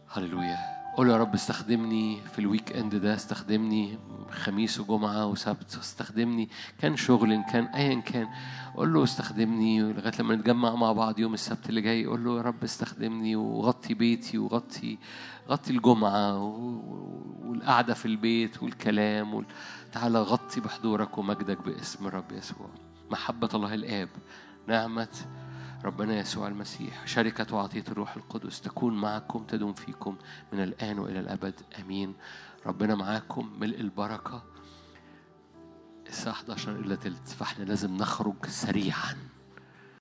هللويا. قول يا رب استخدمني في الويك إند ده استخدمني خميس وجمعة وسبت استخدمني. كان شغل إن كان أيا كان. قول له استخدمني لغاية لما نتجمع مع بعض يوم السبت اللي جاي. قول له يا رب استخدمني وغطي بيتي وغطي غطي الجمعة والقعدة في البيت والكلام وال... تعالى غطي بحضورك ومجدك باسم الرب يسوع. محبة الله الآب نعمة ربنا يسوع المسيح شركة وعطية الروح القدس تكون معكم تدوم فيكم من الآن وإلى الأبد. أمين. ربنا معاكم ملء البركة. الساعة 11 إلا تلت فاحنا لازم نخرج سريعا.